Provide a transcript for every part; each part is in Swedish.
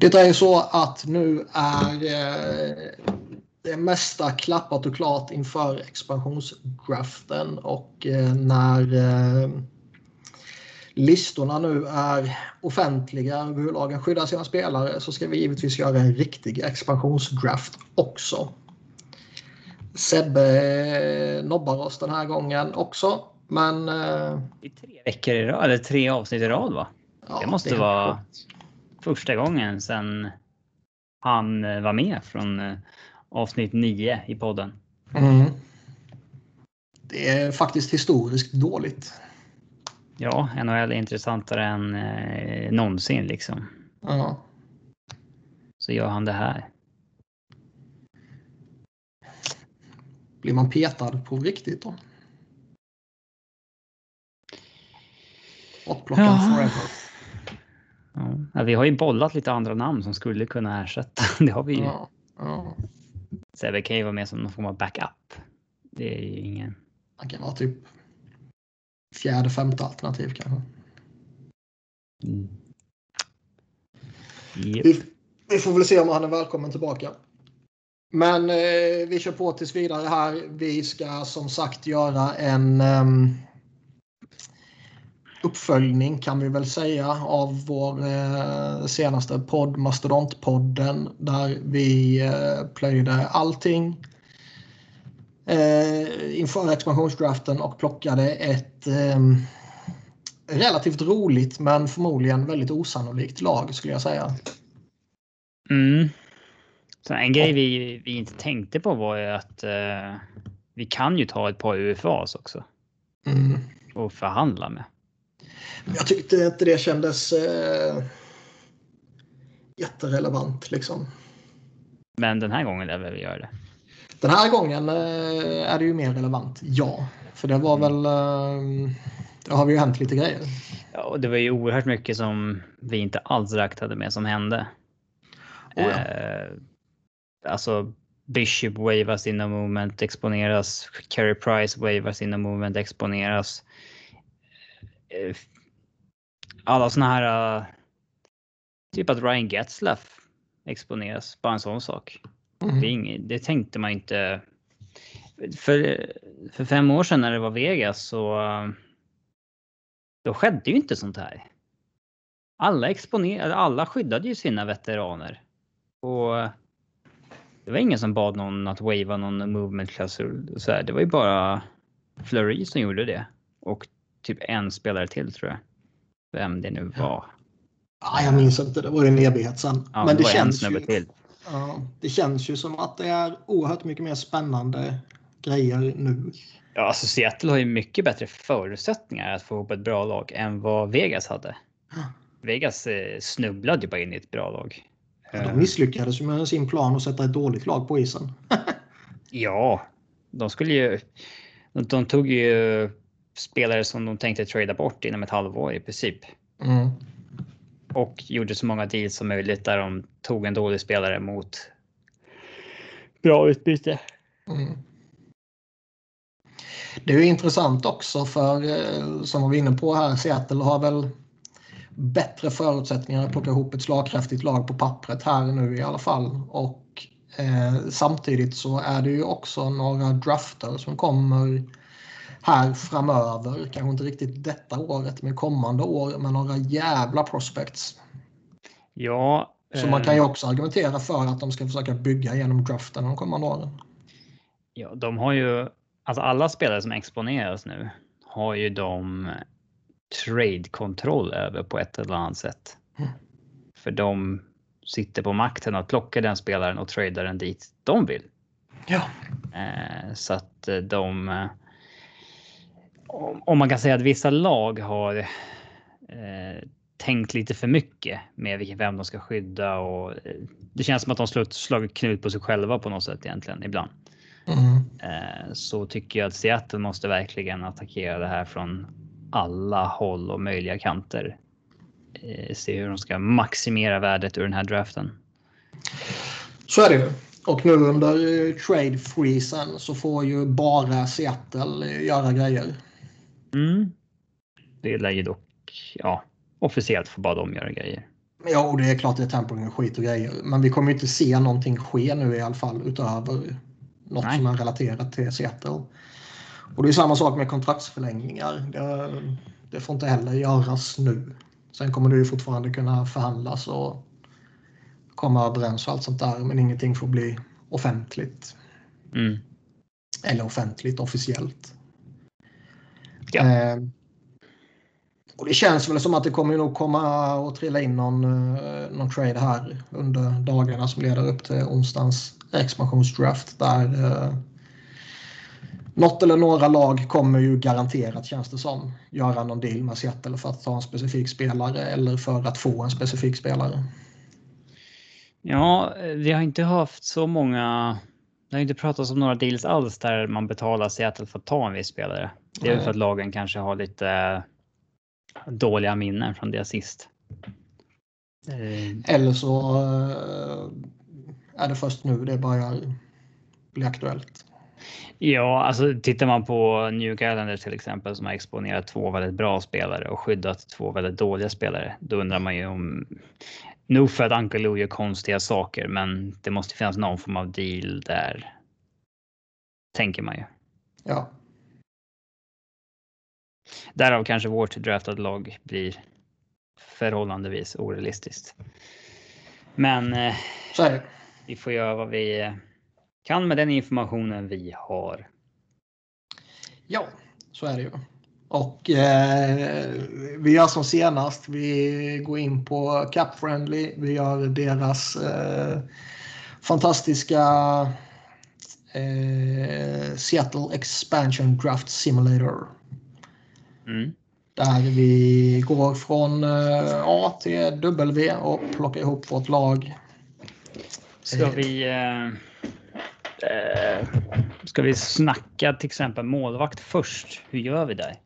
Det är ju så att nu är eh, det mesta klappat och klart inför expansionsdraften och eh, när eh, listorna nu är offentliga och hur lagen skyddar sina spelare så ska vi givetvis göra en riktig expansionsdraft också. Sebbe nobbar oss den här gången också. Men... Det är tre veckor i rad, eller tre avsnitt i rad va? Ja, det måste det vara sjukt. Första gången sedan han eh, var med från avsnitt 9 i podden. Mm. Det är faktiskt historiskt dåligt. Ja, NHL är intressantare än eh, någonsin liksom. Ja. Så gör han det här. Blir man petad på riktigt då? Bortplockad ja. forever. Ja, vi har ju bollat lite andra namn som skulle kunna ersätta. Det har vi ju. Ja. Ja. Sebbe kan ju vara med som någon form av backup. Det är ju ingen. Han kan vara typ fjärde, femte alternativ kanske. Mm. Yep. Vi, vi, får väl se om han är välkommen tillbaka. Men eh, vi kör på tills vidare här. Vi ska som sagt göra en um, uppföljning kan vi väl säga av vår eh, senaste podd Mastodontpodden där vi eh, plöjde allting eh, inför expansionsdraften och plockade ett eh, relativt roligt men förmodligen väldigt osannolikt lag skulle jag säga. Mm. Så en grej vi, vi inte tänkte på var ju att eh, vi kan ju ta ett par UFAs också. Mm. Och förhandla med. Jag tyckte inte det kändes eh, jätterelevant liksom. Men den här gången lär vi göra det. Den här gången eh, är det ju mer relevant, ja. För det var väl... Eh, det har vi ju hänt lite grejer. Ja, och det var ju oerhört mycket som vi inte alls räknade med som hände. Oh ja. eh, alltså Bishop wavas inom moment exponeras. Carey Price wavas inom moment exponeras. Eh, alla såna här... Uh, typ att Ryan Getzlaff exponeras. Bara en sån sak. Mm. Det, inget, det, tänkte man inte. För, för fem år sedan när det var Vegas så då skedde ju inte sånt här. Alla exponerade, alla skyddade ju sina veteraner. Och det var ingen som bad någon att wava någon movement klausul. Det var ju bara Flurry som gjorde det. Och typ en spelare till tror jag. Vem det nu var. Ja, jag minns inte, det var en evighet sedan. Ja, Men det, det känns ju... Till. Ja, det känns ju som att det är oerhört mycket mer spännande grejer nu. Ja, alltså Seattle har ju mycket bättre förutsättningar att få ihop ett bra lag än vad Vegas hade. Vegas eh, snubblade ju bara in i ett bra lag. Ja, de misslyckades ju med sin plan att sätta ett dåligt lag på isen. ja, de skulle ju... De tog ju spelare som de tänkte trada bort inom ett halvår i princip. Mm och gjorde så många deals som möjligt där de tog en dålig spelare mot bra utbyte. Mm. Det är intressant också för eh, som vi var inne på här, Seattle har väl bättre förutsättningar att plocka ihop ett slagkraftigt lag på pappret här nu i alla fall. Och eh, samtidigt så är det ju också några drafter som kommer här framöver. Kanske inte riktigt detta året, men kommande år med några jävla prospects. Ja. Så man kan ju eh, också argumentera för att de ska försöka bygga genom draften de kommande åren. Ja, de har ju, alltså alla spelare som exponeras nu har ju de trade-kontroll över på ett eller annat sätt. Mm. För de sitter på makten att plocka den spelaren och trada den dit de vill. Ja. Eh, så att de om man kan säga att vissa lag har eh, tänkt lite för mycket med vilken vem de ska skydda och eh, det känns som att de slagit knut på sig själva på något sätt egentligen ibland. Mm. Eh, så tycker jag att Seattle måste verkligen attackera det här från alla håll och möjliga kanter. Eh, se hur de ska maximera värdet ur den här draften. Så är det ju. Och nu under trade freezen så får ju bara Seattle göra grejer. Mm. Det lär ju dock, ja, officiellt får bara de göra grejer. Ja, och det är klart det är tampering och skit och grejer. Men vi kommer inte se någonting ske nu i alla fall utöver något Nej. som är relaterat till Seattle. Och det är samma sak med kontraktsförlängningar. Det, det får inte heller göras nu. Sen kommer det ju fortfarande kunna förhandlas och komma överens och allt sånt där. Men ingenting får bli offentligt. Mm. Eller offentligt, officiellt. Ja. Eh, och det känns väl som att det kommer nog komma och trilla in någon, eh, någon trade här under dagarna som leder upp till onsdagens expansionsdraft. Där eh, något eller några lag kommer ju garanterat, känns det som, göra någon deal med Seattle för att ta en specifik spelare eller för att få en specifik spelare. Ja, vi har inte haft så många det har inte pratats om några deals alls där man betalar Seattle för att ta en viss spelare. Det är väl för att lagen kanske har lite eh, dåliga minnen från det sist. Eh. Eller så eh, är det först nu det börjar bli aktuellt. Ja, alltså tittar man på New Calendar till exempel som har exponerat två väldigt bra spelare och skyddat två väldigt dåliga spelare. Då undrar man ju om Nog för att Uncle Lou gör konstiga saker, men det måste finnas någon form av deal där. Tänker man ju. Ja. Därav kanske vårt draftade lag blir förhållandevis orealistiskt. Men eh, vi får göra vad vi kan med den informationen vi har. Ja, så är det ju. Och eh, vi gör som senast. Vi går in på Cap Friendly. Vi gör deras eh, fantastiska eh, Seattle Expansion Draft Simulator. Mm. Där vi går från eh, A till W och plockar ihop vårt lag. Ska vi... Eh, eh, ska vi snacka till exempel målvakt först? Hur gör vi där?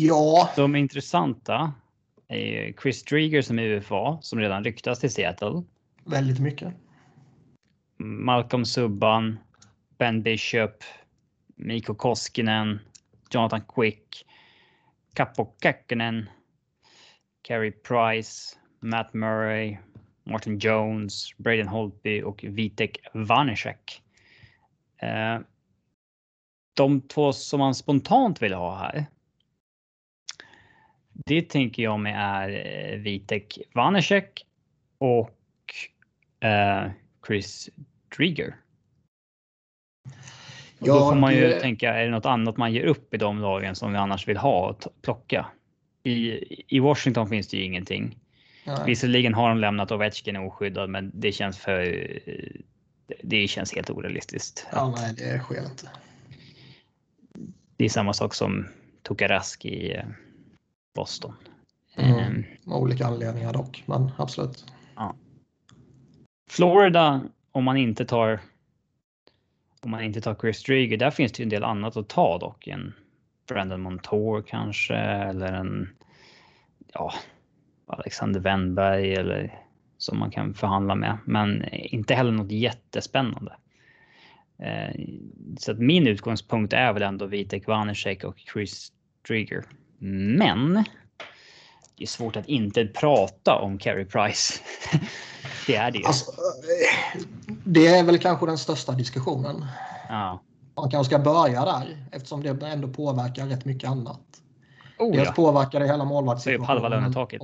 Ja. De intressanta är Chris Drieger som är UFA som redan ryktas till Seattle. Väldigt mycket. Malcolm Subban, Ben Bishop, Mikko Koskinen, Jonathan Quick, Capo Käkkönen, Carey Price, Matt Murray, Martin Jones, Braden Holtby och Vitek Vanecek. Eh, de två som man spontant vill ha här det tänker jag mig är eh, Vitek Vanecek och eh, Chris Drieger. Ja, då får man ju det... tänka, är det något annat man ger upp i de lagen som vi annars vill ha och plocka? I, I Washington finns det ju ingenting. Nej. Visserligen har de lämnat Ovechkin oskyddad, men det känns för. Det känns helt orealistiskt. Ja, nej, det sker inte. Det är samma sak som Tokarask i eh, Boston. Mm. Ehm. Av olika anledningar dock, men absolut. Ja. Florida, om man inte tar om man inte tar Chris Drieger, där finns det ju en del annat att ta dock. En Brandon Montour kanske eller en ja, Alexander Wennberg eller som man kan förhandla med, men inte heller något jättespännande. Eh, så att min utgångspunkt är väl ändå Vitek Vanecek och Chris Drieger. Men det är svårt att inte prata om Carey Price. det är det ju. Alltså, det är väl kanske den största diskussionen. Ja. Man kanske ska börja där eftersom det ändå påverkar rätt mycket annat. Oh, Dels ja. påverkar det hela målvaktssituationen. Det är halva lönetaket.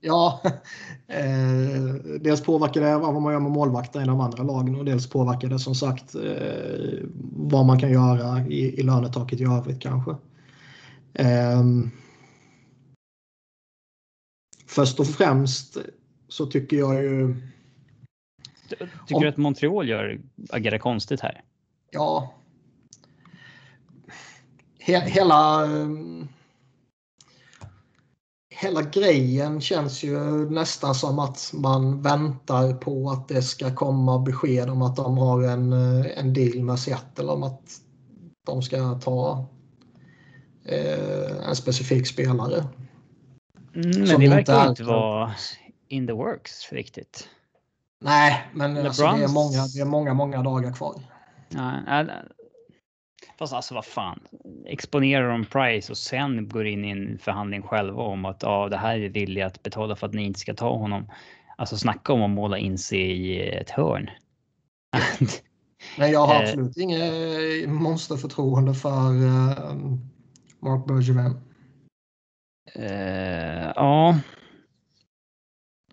Ja, eh, dels påverkar det vad man gör med målvakter i de andra lagen och dels påverkar det som sagt eh, vad man kan göra i, i lönetaket i övrigt kanske. Um, först och främst så tycker jag ju... Tycker om, du att Montreal gör, agerar konstigt här? Ja. He, hela... Um, hela grejen känns ju nästan som att man väntar på att det ska komma besked om att de har en, en deal med Seattle om att de ska ta eh, en specifik spelare. Mm, men det verkar inte vara in the works riktigt. Nej, men alltså, det, är många, det är många, många dagar kvar. Ja, Fast alltså vad fan. Exponerar de Price och sen går in i en förhandling själva om att ja, det här är villiga att betala för att ni inte ska ta honom. Alltså snacka om att måla in sig i ett hörn. Men jag har absolut inget monsterförtroende för uh, Mark Bergevin. Eh, ja.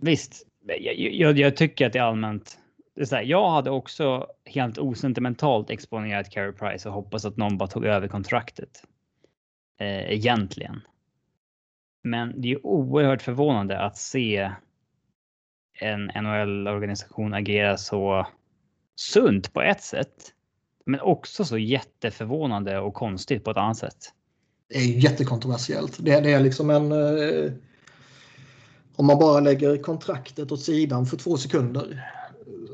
Visst, jag, jag, jag, tycker att det är allmänt. Det är så här, jag hade också helt osentimentalt exponerat Carey Price och hoppas att någon bara tog över kontraktet. Eh, egentligen. Men det är oerhört förvånande att se en NHL-organisation agera så sunt på ett sätt. Men också så jätteförvånande och konstigt på ett annat sätt. Är jättekontroversiellt. Det, det är liksom en... Eh, om man bara lägger kontraktet åt sidan för två sekunder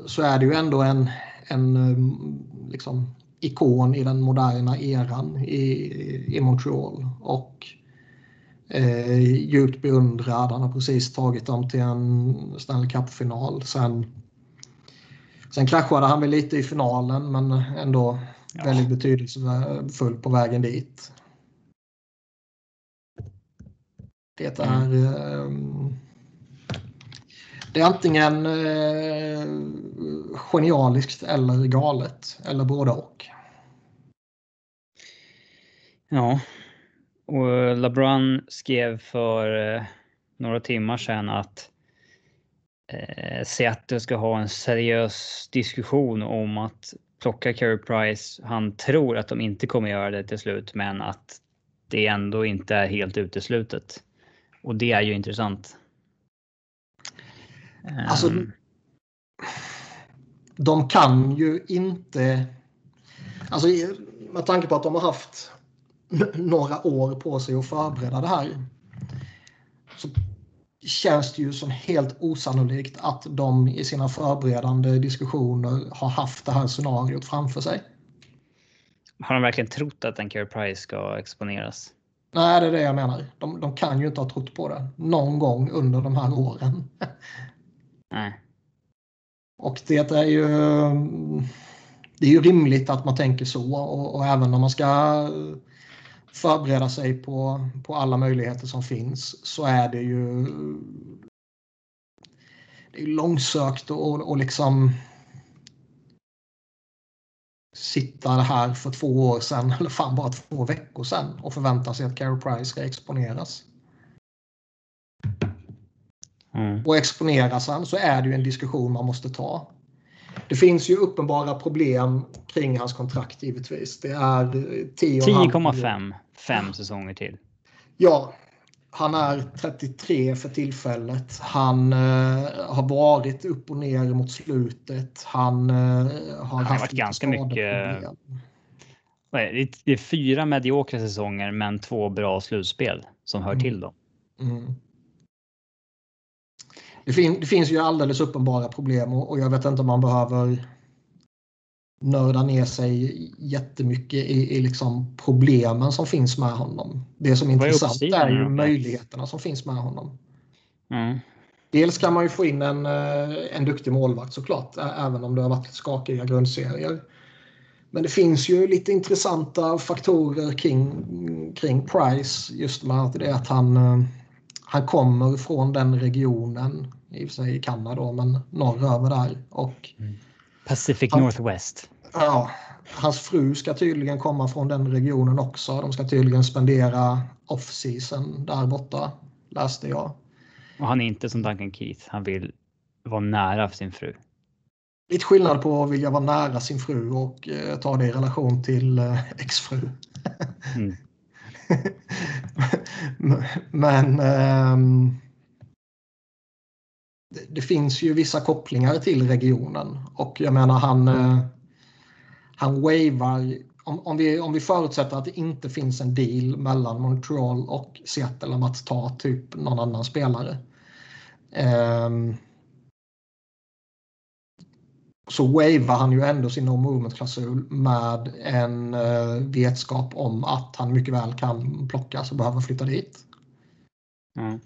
så är det ju ändå en, en eh, liksom, ikon i den moderna eran i, i Montreal. Och eh, djupt beundrad. Han har precis tagit dem till en Stanley Cup-final. Sen Sen kraschade han väl lite i finalen men ändå ja. väldigt betydelsefull på vägen dit. Det är, mm. det är antingen eh, genialiskt eller galet eller både och. Ja, och LeBron skrev för eh, några timmar sedan att eh, Seattle ska ha en seriös diskussion om att plocka Carey Price. Han tror att de inte kommer göra det till slut, men att det ändå inte är helt uteslutet. Och det är ju intressant. Alltså, um, de kan ju inte... Alltså med tanke på att de har haft några år på sig att förbereda det här. Så känns det ju som helt osannolikt att de i sina förberedande diskussioner har haft det här scenariot framför sig. Har de verkligen trott att en Care Price ska exponeras? Nej, det är det jag menar. De, de, kan ju inte ha trott på det någon gång under de här åren. Nej. Och det är ju det är ju rimligt att man tänker så och, och även om man ska förbereda sig på, på alla möjligheter som finns så är det ju det är långsökt och, och liksom sitta här för två år sedan, eller fan bara två veckor sedan och förvänta sig att Carey Price ska exponeras. Mm. Och exponeras han så är det ju en diskussion man måste ta. Det finns ju uppenbara problem kring hans kontrakt givetvis. Det är 10,5 fem säsonger till. Ja, han är 33 för tillfället. Han uh, har varit upp och ner mot slutet. Han uh, har han haft varit ganska mycket. Det är fyra mediokra säsonger men två bra slutspel som hör mm. till dem. Mm. Det, fin det, finns ju alldeles uppenbara problem och, och jag vet inte om man behöver nörda ner sig jättemycket i, i liksom problemen som finns med honom. Det som är intressant är ju möjligheterna som finns med honom. Mm. Dels kan man ju få in en, eh, en duktig målvakt såklart, även om det har varit skakiga grundserier. Men det finns ju lite intressanta faktorer kring, kring Price. Just med att det att han, eh, han kommer från den regionen, i och för sig i Kanada men norröver där. Och mm. Pacific han, Northwest. Ja, hans fru ska tydligen komma från den regionen också. De ska tydligen spendera off-season där borta, läste jag. Och han är inte som Duncan Keith. Han vill vara nära sin fru. Lite skillnad på att vilja vara nära sin fru och eh, ta det i relation till eh, exfru. Mm. Men eh, det, det, finns ju vissa kopplingar till regionen och jag menar han eh, han wavar, om, om, vi, om vi förutsätter att det inte finns en deal mellan Montreal och Seattle om att ta typ någon annan spelare. Um, så wavar han ju ändå sin no movement-klausul med en uh, vetskap om att han mycket väl kan plockas och behöver flytta dit. Mm.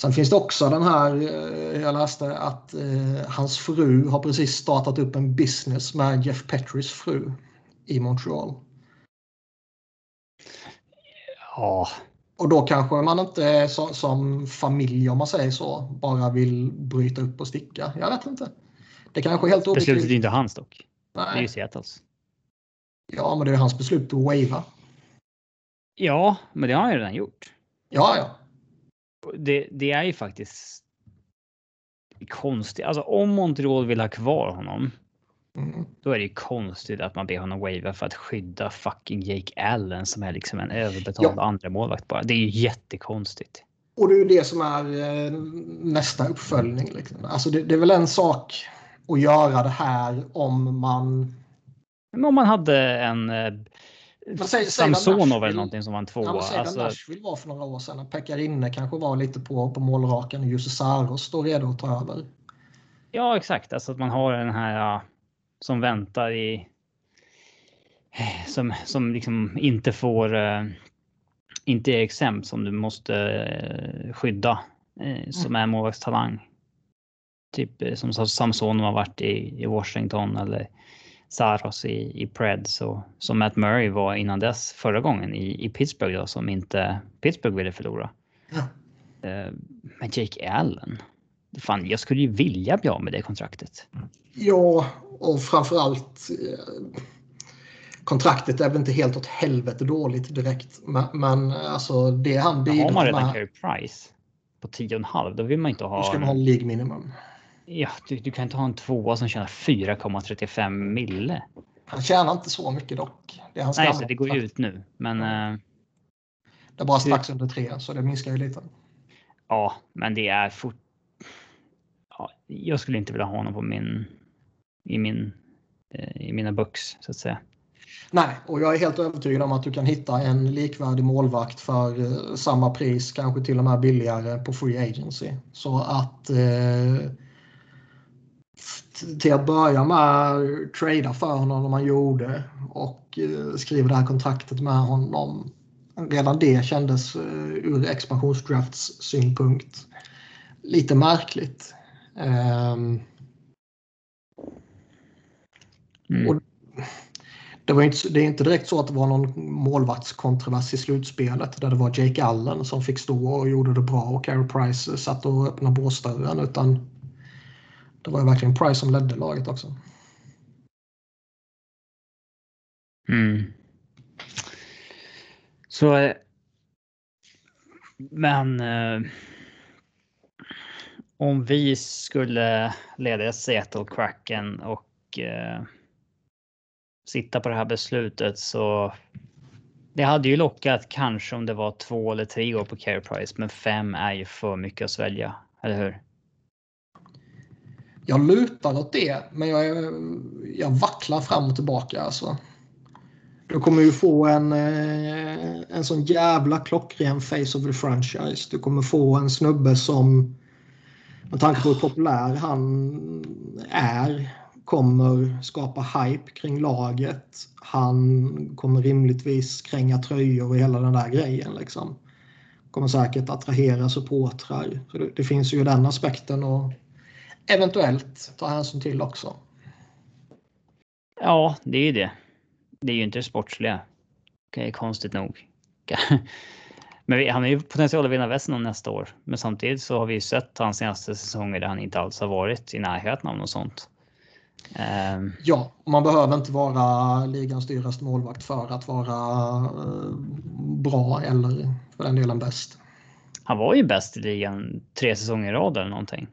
Sen finns det också den här, eh, jag läste att eh, hans fru har precis startat upp en business med Jeff Petrys fru i Montreal. Ja. Och då kanske man inte så, som familj om man säger så bara vill bryta upp och sticka. Jag vet inte. Det kanske är helt objektivt. Beslutet är inte hans dock. Nej. Det är ju Seattles. Ja, men det är hans beslut att wava. Ja, men det har han ju redan gjort. Ja, ja. Det, det är ju faktiskt konstigt. Alltså om Montreal vill ha kvar honom. Mm. Då är det ju konstigt att man ber honom wava för att skydda fucking Jake Allen som är liksom en överbetald ja. andra målvakt bara. Det är ju jättekonstigt. Och det är ju det som är eh, nästa uppföljning. Liksom. Alltså det, det, är väl en sak att göra det här om man... Men om man hade en eh, Samsonov eller någonting som var en tvåa. Ja, säg alltså... Nashville var för några år sedan. Pekarinne kanske var lite på, på målraken och Jussi Saros står redo att ta över. Ja, exakt. Alltså att man har den här som väntar i... Som, som liksom inte får... Uh, inte är exempt som du måste uh, skydda. Som mm. är målvaktstalang. Typ som Samsonov har varit i, i Washington eller Saros i, i Preds och som Matt Murray var innan dess förra gången i, i Pittsburgh då som inte Pittsburgh ville förlora. Ja. Uh, men Jake Allen. Fan, jag skulle ju vilja bli av med det kontraktet. Ja, och framförallt eh, kontraktet är väl inte helt åt helvete dåligt direkt. Men, men alltså det han bidrar med. Har man redan Carey Price på 10,5 då vill man inte ha. Då ska man ha League minimum. Ja, du, du kan inte ha en tvåa som tjänar 4,35 mille. Han tjänar inte så mycket dock. Det är hans Nej, så det går ju ut nu. Men... Mm. det är bara strax under tre, så det minskar ju lite. Ja, men det är fort... Ja, jag skulle inte vilja ha honom på min... I min... Eh, I mina books, så att säga. Nej, och jag är helt övertygad om att du kan hitta en likvärdig målvakt för eh, samma pris, kanske till och med billigare på Free Agency. Så att eh, till att börja med trada för honom som man gjorde och eh, skriva det här kontraktet med honom. Redan det kändes eh, ur expansionsdrafts synpunkt lite märkligt. Um, mm. och det, var inte, det är inte direkt så att det var någon målvaktskontrovers i slutspelet där det var Jake Allen som fick stå och gjorde det bra och Carey Price satt och öppnade båsdörren utan det var ju verkligen Price som ledde laget också. Mm. Så. Eh, men. Eh, om vi skulle leda Seattle Kraken och eh, sitta på det här beslutet så. Det hade ju lockat kanske om det var två eller tre år på Care Price, men fem är ju för mycket att svälja, eller hur? Jag lutar åt det, men jag, jag vacklar fram och tillbaka. Alltså. Du kommer ju få en, eh, en sån jävla klockren face of the franchise. Du kommer få en snubbe som med tanke på hur populär han är kommer skapa hype kring laget. Han kommer rimligtvis kränga tröjor och hela den där grejen. Liksom. Kommer säkert attrahera supportrar. Så det, det finns ju den aspekten. Och eventuellt ta hänsyn till också. Ja, det är ju det. Det är ju inte det sportsliga. Okay, konstigt nog. Men han har ju potential att vinna västen nästa år. Men samtidigt så har vi ju sett hans senaste säsonger där han inte alls har varit i närheten av något sånt. Um, ja, man behöver inte vara ligans dyraste målvakt för att vara uh, bra eller för den delen bäst. Han var ju bäst i ligan tre säsonger i rad eller någonting.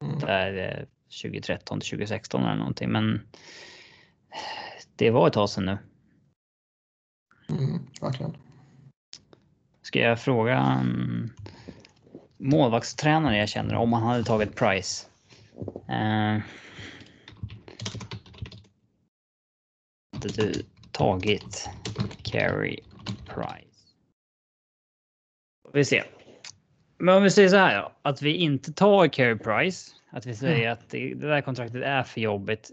Mm. Där 2013 till 2016 eller någonting. Men det var ett tag sedan nu. Mm, verkligen. Ska jag fråga en målvaktstränare jag känner om han hade tagit Price? Eh, hade du tagit Carey Price? Vi ser. Men om vi säger så här att vi inte tar Carey Price, att vi säger mm. att det, det, där kontraktet är för jobbigt.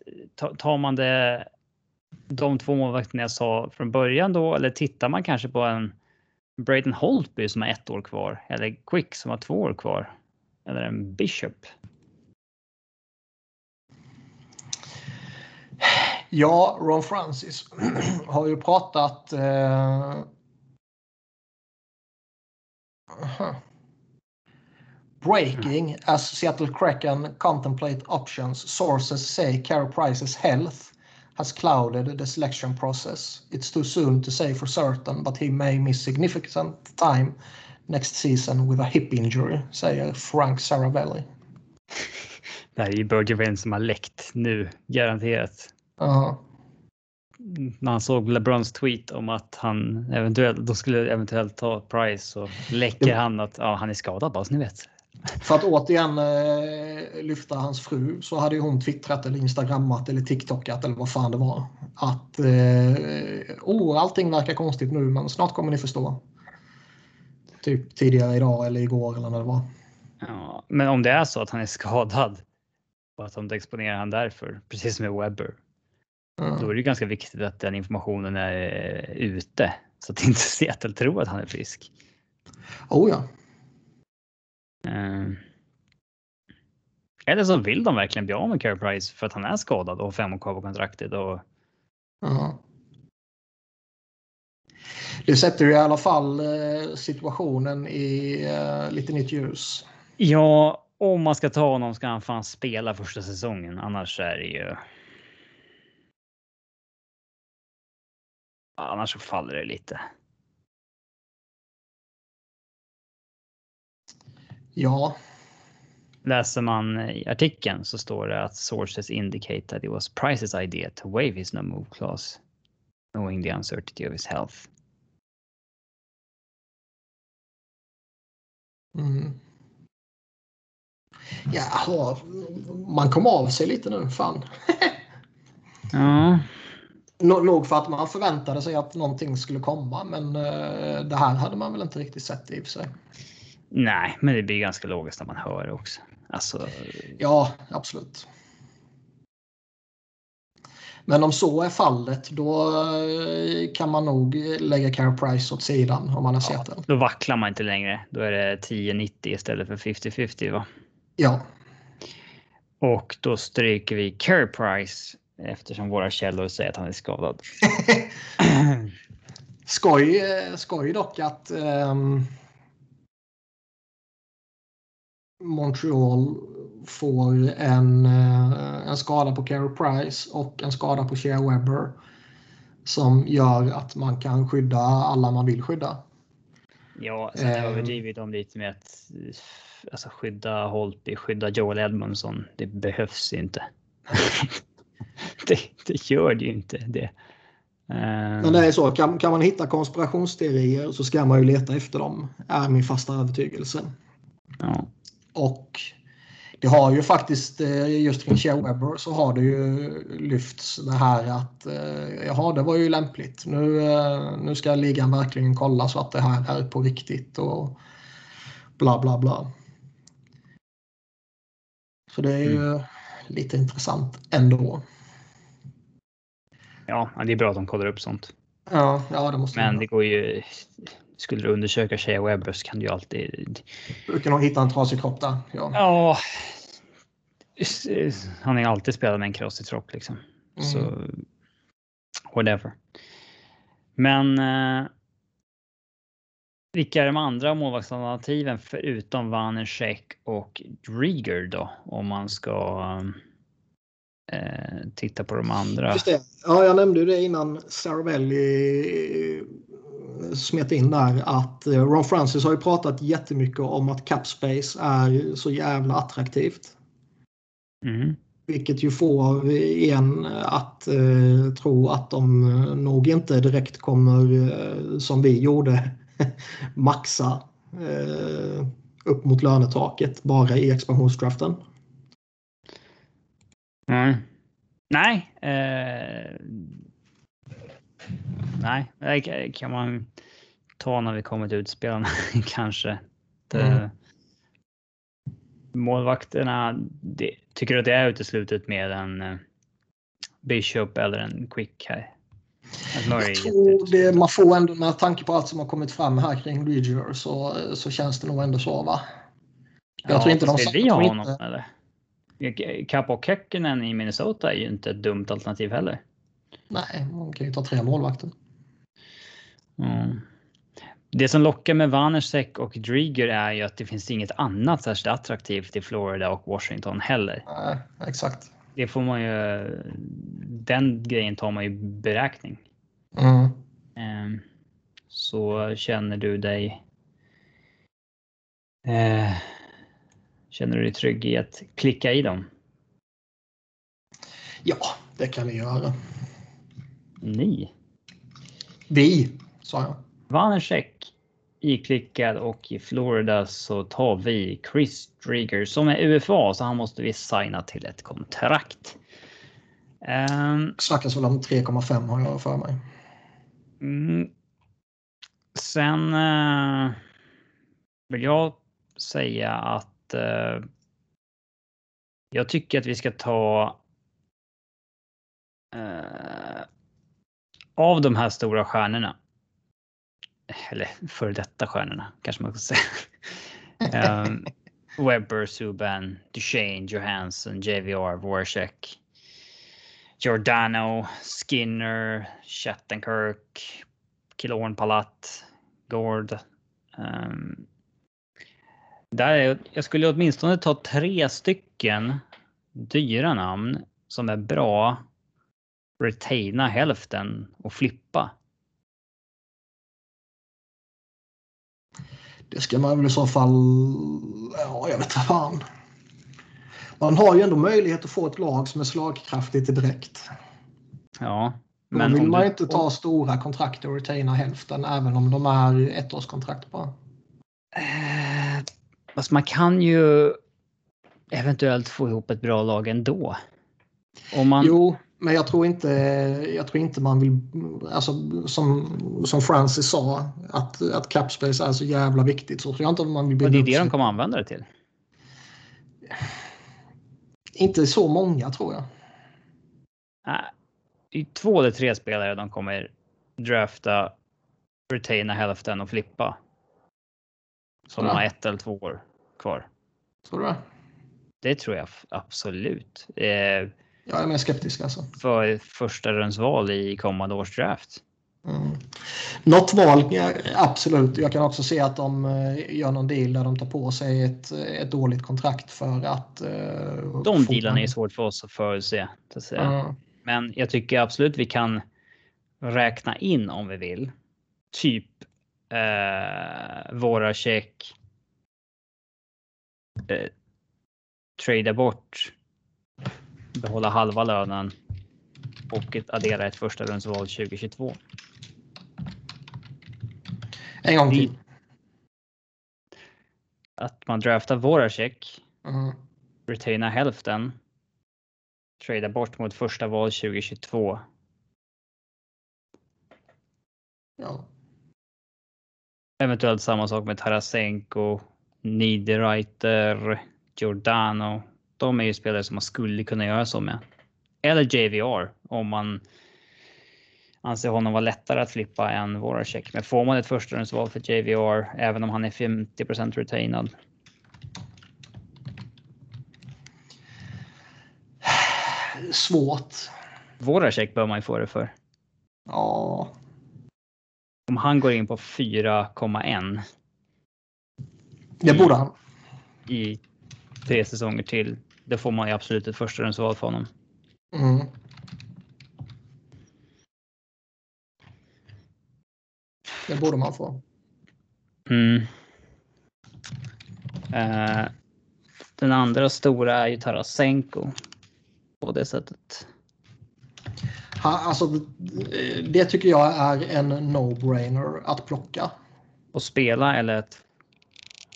Tar man det de två målvakterna jag sa från början då, eller tittar man kanske på en Braden Holtby som har ett år kvar eller Quick som har två år kvar eller en Bishop? Ja, Ron Francis har ju pratat... Eh... Breaking as Seattle Kraken contemplate options. Sources say Carey Price's health has clouded the selection process. It's too soon to say for certain, but he may miss significant time next season with a hip injury, säger Frank Saravelli. Det här är ju Bergevin som har läckt nu, garanterat. Ja. När han såg LeBrons tweet om att han eventuellt, då skulle eventuellt ta Price så läcker han att ja, han är skadad bara så ni vet. För att återigen eh, lyfta hans fru så hade ju hon twittrat eller instagrammat eller tiktokat eller vad fan det var. Att eh, oh, allting verkar konstigt nu men snart kommer ni förstå. Typ tidigare idag eller igår eller när det var. Ja, men om det är så att han är skadad och att de exponerar han därför, precis som med Webber. Mm. Då är det ganska viktigt att den informationen är eh, ute så att inte Seattle tror att han är frisk. Oh ja. Uh, eller så vill de verkligen bli av med Carey Price för att han är skadad och har fem år kvar på kontraktet. Och... Ja. Det sätter ju i alla fall eh, situationen i eh, lite nytt ljus. Ja, om man ska ta honom ska han fan spela första säsongen. Annars är det ju. Annars så faller det lite. Ja. Läser man i artikeln så står det att sources indicate that it was Price's idea to waive his no move clause, knowing the uncertainty of his health. Mm. Jaha, man kom av sig lite nu. Fan. Ja. Nog för att man förväntade sig att någonting skulle komma, men uh, det här hade man väl inte riktigt sett i och för sig. Nej, men det blir ganska logiskt när man hör det också. Alltså, Ja, absolut. Men om så är fallet, då eh, kan man nog lägga Care Price åt sidan om man har sett den. då vacklar man inte längre. Då är det 10-90 istället för 50-50 va? Ja, Och då stryker vi Carey Price eftersom våra källor säger att han är skadad. skoj, eh, skoj dock att ehm, Montreal får en, eh, en skada på Carey Price och en skada på Shea Webber som gör att man kan skydda alla man vill skydda. Ja, sen Ehm. överdriver de lite med att alltså, skydda Holtby, skydda Joel Edmondson. Det behövs inte. det, det gör det ju inte. Det. Ehm, Men det är så, kan, kan man hitta konspirationsteorier så ska man ju leta efter dem, är min fasta övertygelse. ja. Och det har ju faktiskt, eh, just kring Shea Webber så har det ju lyfts det här att eh, jaha, det var ju lämpligt. Nu, eh, nu ska ligan verkligen kolla så att det här är på riktigt och bla bla bla. Så det är ju lite intressant ändå. ja, det är bra att de kollar upp sånt. Ja, ja det måste Men det går ju. Skulle du undersöka Shea Webber så kan du ju alltid. Brukar nog hitta en trasig kropp där. Ja. Ja. Han har ju alltid spelat med en krossig kropp liksom. Mm. Så whatever. Men. Eh, vilka är de andra målvaktsalternativen förutom Vanecek och Drieger då? Om man ska eh, titta på de andra. Just det. Ja, jag nämnde ju det innan Saravelli smet in där att eh, Ron Francis har ju pratat jättemycket om att Capspace är så jävla attraktivt. Mm. Vilket ju får en att eh, tro att de eh, nog inte direkt kommer, eh, som vi gjorde, maxa eh, upp mot lönetaket bara i expansionsdraften. Mm. Nej. Eh, nej, det kan man ta när vi kommer till utspelarna kanske. Mm. Målvakterna, det, tycker du att det är uteslutet med en eh, Bishop eller en Quick här? Är Jag tror det, man får ändå med tanke på allt som har kommit fram här kring Legier så, så känns det nog ändå så va? Jag tror inte de sa- vi ha honom inte- eller? Capo Kekkonen i Minnesota är ju inte ett dumt alternativ heller. Nej, man kan ju ta tre målvakter. Mm. Det som lockar med Vanersek och Drieger är ju att det finns inget annat särskilt attraktivt i Florida och Washington heller. Nej, exakt. Det får man ju. Den grejen tar man ju beräkning. Mm. Ehm, så känner du dig. Eh, känner du dig trygg i att klicka i dem? Ja, det kan vi göra. Ni? Vi, sa jag. Vanersek iklickad och i Florida så tar vi Chris Drieger som är UFA så han måste vi signa till ett kontrakt. Um, Snackas väl om 3,5 har jag för mig. Mm. Sen uh, vill jag säga att uh, jag tycker att vi ska ta uh, av de här stora stjärnorna. Eller före detta stjärnorna kanske man ska säga. um, Webber, Subban, Duchene, Johansson, JVR, Voracek. Giordano, Skinner, Shattenkirk, Killorn Palat, Gord. Um, där jag skulle åtminstone ta tre stycken dyra namn som är bra. Retaina hälften och flippa. Det ska man väl i så fall... Ja, jag vet fan. Man har ju ändå möjlighet att få ett lag som är slagkraftigt direkt. Ja. Men Då vill man du... inte ta stora kontrakt och retaina hälften även om de är ettårskontrakt bara. Eh, alltså man kan ju eventuellt få ihop ett bra lag ändå. Om man... Jo, men jag tror inte, jag tror inte man vill, alltså som, som Francis sa, att, att capspace är så jävla viktigt. Så tror jag inte man vill Och det är det de kommer använda det till? Inte så många tror jag. Nej, det är två eller tre spelare de kommer drafta, retaina hälften och flippa. Som ja. har ett eller två år kvar. Tror du det? Det tror jag absolut. Eh, jag är mer skeptisk alltså. För första rundsval i kommande års draft. Mm. Något val, absolut. Jag kan också se att de eh, gör någon deal där de tar på sig ett, ett dåligt kontrakt för att... Uh, de dealarna är svårt för oss att förutse. Att säga. Mm. Men jag tycker absolut vi kan räkna in om vi vill. Typ eh, våra check. Eh, trada bort. Behålla halva lönen. Och addera ett första rundsval 2022. En gång till. Att man draftar våra check. Mm. Retaina hälften. Trada bort mot första val 2022. Ja. Eventuellt samma sak med Tarasenko, Niederreiter, Giordano. De är ju spelare som man skulle kunna göra så med. Eller JVR om man anser honom vara lättare att flippa än Voracek. Men får man ett förstahundsval för JVR, även om han är 50% retainad? Svårt. Voracek bör man ju få det för. Ja. Om han går in på 4,1. Det borde han. I tre säsonger till. Då får man ju absolut ett förstahundsval för honom. Mm. Det borde man få. Mm. Uh, den andra stora är ju Tarasenko. På det sättet. Ha, alltså, det tycker jag är en no-brainer att plocka. Och spela eller ett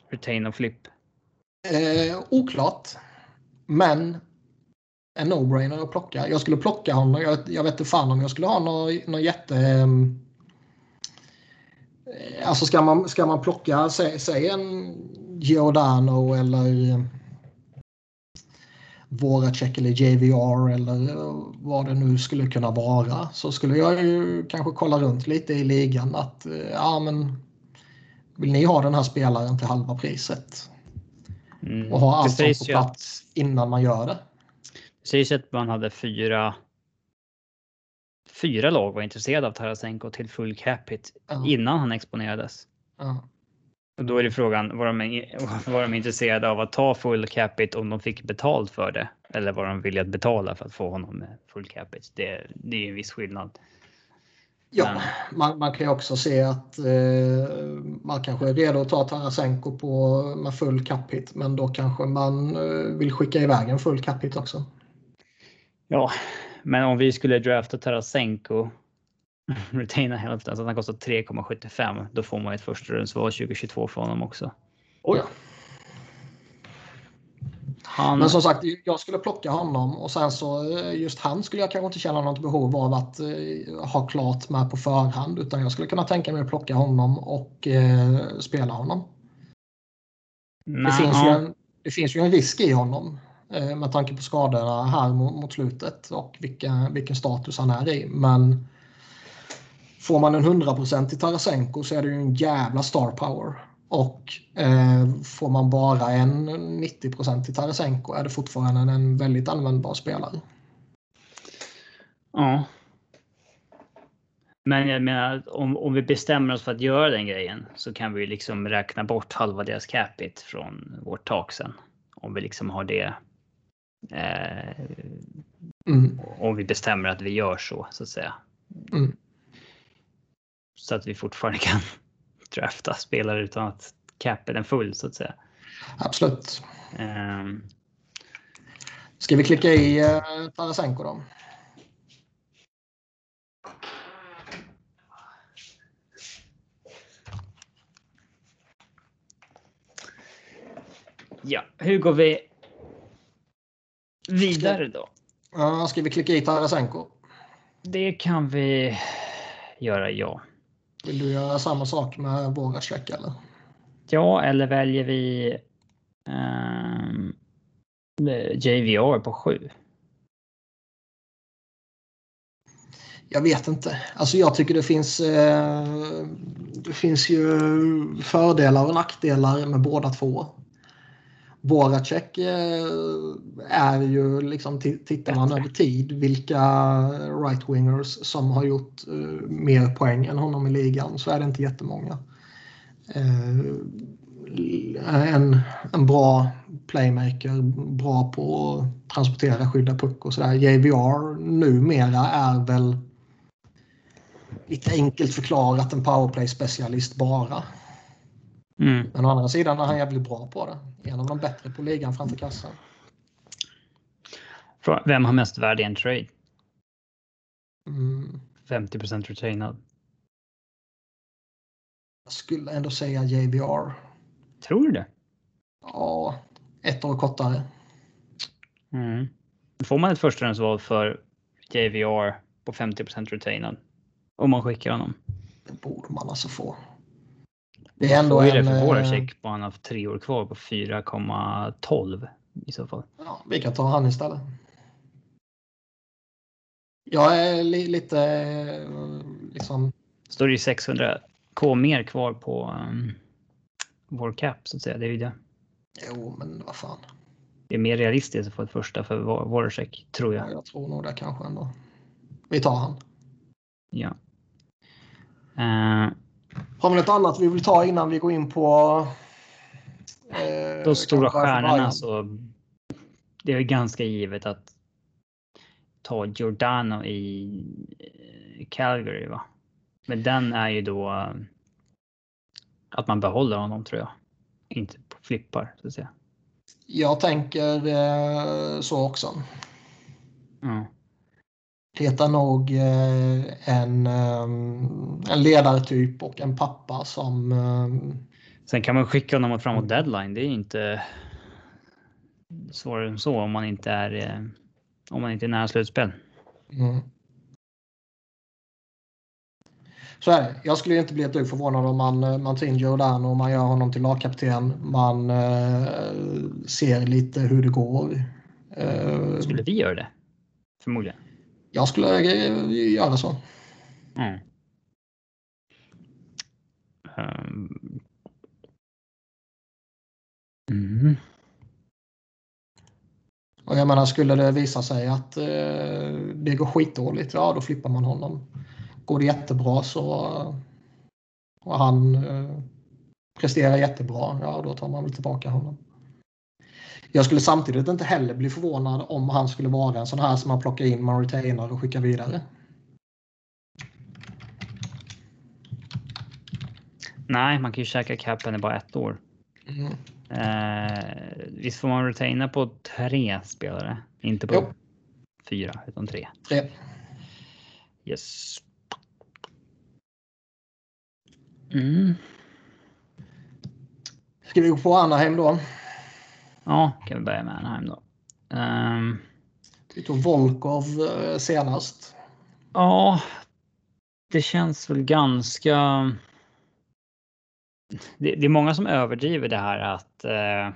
retain och flip? Eh, oklart. Men en no-brainer att plocka. Jag skulle plocka honom. Jag, jag vet inte fan om jag skulle ha någon, någon jätte... Um, alltså ska man, ska man plocka, säg, säg en Giordano eller Voracek eller JVR eller vad det nu skulle kunna vara så skulle jag ju kanske kolla runt lite i ligan att ja men vill ni ha den här spelaren till halva priset? Mm. Och ha allt på plats innan man gör det. Det sägs att man hade fyra fyra lag var intresserade av Tarasenko till full capita Ja. innan han exponerades. Ja. Och då är det frågan, var de, var de intresserade av att ta full capita om de fick betalt för det? Eller var de villiga att betala för att få honom med full capita? Det, det är en viss skillnad. Ja, man, man kan ju också se att eh, man kanske är redo att ta Tarasenko på, med full cap hit, men då kanske man eh, vill skicka iväg en full cap hit också. Ja, men om vi skulle drafta Tarasenko, retaina hälften så att han kostar 3,75, då får man ett första rundsval 2022 från honom också. Ja. Han, Men som sagt, jag skulle plocka honom och sen så eh, just han skulle jag kanske inte känna något behov av att eh, ha klart med på förhand utan jag skulle kunna tänka mig att plocka honom och eh, spela honom. Det finns, ju ja, en, det finns ju en risk i honom eh, med tanke på skadorna här mot, mot slutet och vilka, vilken status han är i. Men får man en 100% i Tarasenko så är det ju en jävla star power. Och eh, får man bara en 90% i Tarasenko är det fortfarande en, väldigt användbar spelare. ja. Men jag menar, om, om vi bestämmer oss för att göra den grejen så kan vi liksom räkna bort halva deras capita från vårt tak sen. Om vi liksom har det. Eh, Mm. om vi bestämmer att vi gör så så att säga. Mm. Så att vi fortfarande kan drafta spelare utan att capita den full så att säga. Absolut. Ehm, Ska vi klicka i eh, Tarasenko då? ja, hur går vi vidare då? Ja, ska vi klicka i Tarasenko? Det kan vi göra, ja. Vill du göra samma sak med våra check eller? Ja, eller väljer vi ehm, JVR på 7? Jag vet inte. Alltså jag tycker det finns, eh, det finns ju fördelar och nackdelar med båda två. Voracek eh, är ju liksom, tittar man över tid, vilka right-wingers som har gjort eh, mer poäng än honom i ligan så är det inte jättemånga. Eh, en, en bra playmaker, bra på att transportera, skydda puck och sådär. JVR numera är väl lite enkelt förklarat en powerplay-specialist bara. Mm. Men å andra sidan är han jävligt bra på det. En av de bättre på ligan framför kassan. Vem har mest värde i en trade? Mm. 50% retainad. Jag skulle ändå säga JVR. Tror du det? Ja, ett år kortare. Mm. Får man ett förstahandsval för JVR på 50% retainad? Om man skickar honom. Det borde man alltså få. Det är ändå är det en... för eh, våra check på han har tre år kvar på 4,12 i så fall. Ja, vi kan ta han istället. Jag är li lite eh, liksom... Står det ju 600k mer kvar på um, vår cap så att säga. Det är ju det. Jo, men vad fan. Det är mer realistiskt att få ett första för check, tror Ja, jag. jag tror nog det kanske ändå. Vi tar han. Ja. Eh, Har vi något annat vi vill ta innan vi går in på... Eh, de stora stjärnorna så. Det är ganska givet att ta Giordano i eh, Calgary va. Men den är ju då att man behåller honom tror jag. Inte flippar så att säga. Jag tänker eh, så också. Ja. Heter nog eh, en, eh, en ledartyp och en pappa som... Eh, Sen kan man skicka honom framåt deadline. Det är inte svårare än så om man inte är eh, om man inte är nära slutspel. mm. Så är det. Jag skulle inte bli ett dugg förvånad om man, eh, man tar in Giordano och man gör honom till lagkapten. Man eh, ser lite hur det går. Eh, Skulle vi göra det? Förmodligen. Jag skulle göra så. Mm. Ehm. Mm. Och jag menar, skulle det visa sig att eh, det går skitdåligt, ja då flippar man honom. Går det jättebra så och han eh, presterar jättebra, ja då tar man väl tillbaka honom. Jag skulle samtidigt inte heller bli förvånad om han skulle vara en sån här som man plockar in, man retainar och skickar vidare. Nej, man kan ju käka capen i bara ett år. Mm. Eh, visst får man retaina på tre spelare? Inte på Jo. fyra, utan tre. Tre. Yes. Mm. Ska vi gå på Anaheim då? Ja, kan vi börja med Anaheim då. Ehm, Vi tog Volkov eh, senast. ja, det känns väl ganska... Det, det är många som överdriver det här att eh,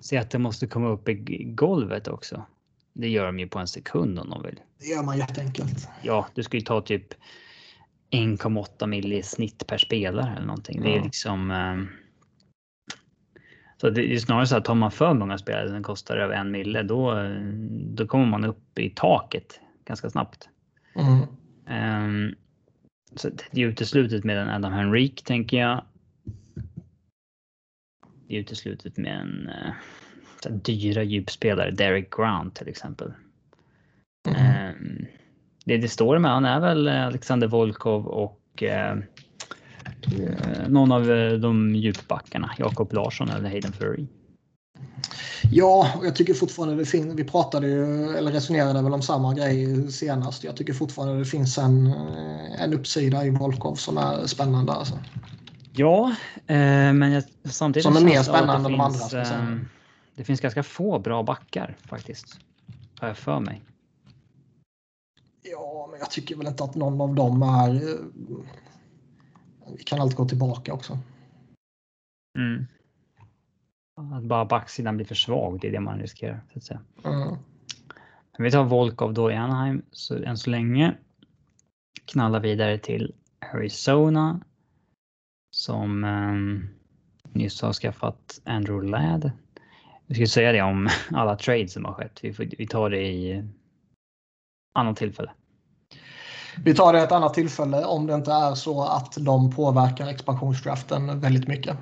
se att det måste komma upp i golvet också. Det gör de ju på en sekund om de vill. Det gör man jätteenkelt. Ja, du ska ju ta typ 1,8 mil i snitt per spelare eller någonting. Det är liksom. Eh, så det är snarare så att tar man för många spelare som kostar över en mille, då, då kommer man upp i taket ganska snabbt. Mm. Ehm, så det är uteslutet med en Adam Henrik tänker jag. Det är uteslutet med en uh, dyra djupspelare, Derek Grant till exempel. Mm. Ehm, det det står med han är väl Alexander Volkov och eh, någon av eh, de djupbackarna, Jakob Larsson eller Hayden Furry. Ja, och jag tycker fortfarande det finns, vi pratade ju, eller resonerade väl om samma grej senast. Jag tycker fortfarande det finns en, eh, en uppsida i Volkov som är spännande. Alltså. Ja, eh, men jag, samtidigt Som är mer spännande än de andra, ehm, Det finns ganska få bra backar faktiskt. Har jag för mig. Ja, men jag tycker väl inte att någon av dem är... Vi kan alltid gå tillbaka också. Mm. Att bara backsidan blir för svag, det är det man riskerar. Så att säga. Mm. Vi tar Volkov då i Anaheim så än så länge. Knallar vidare till Arizona. Som um, nyss har skaffat Andrew Ladd. Vi ska säga det om alla trades som har skett. Vi, får, vi tar det i annat tillfälle. Vi tar det ett annat tillfälle om det inte är så att de påverkar expansionsdraften väldigt mycket.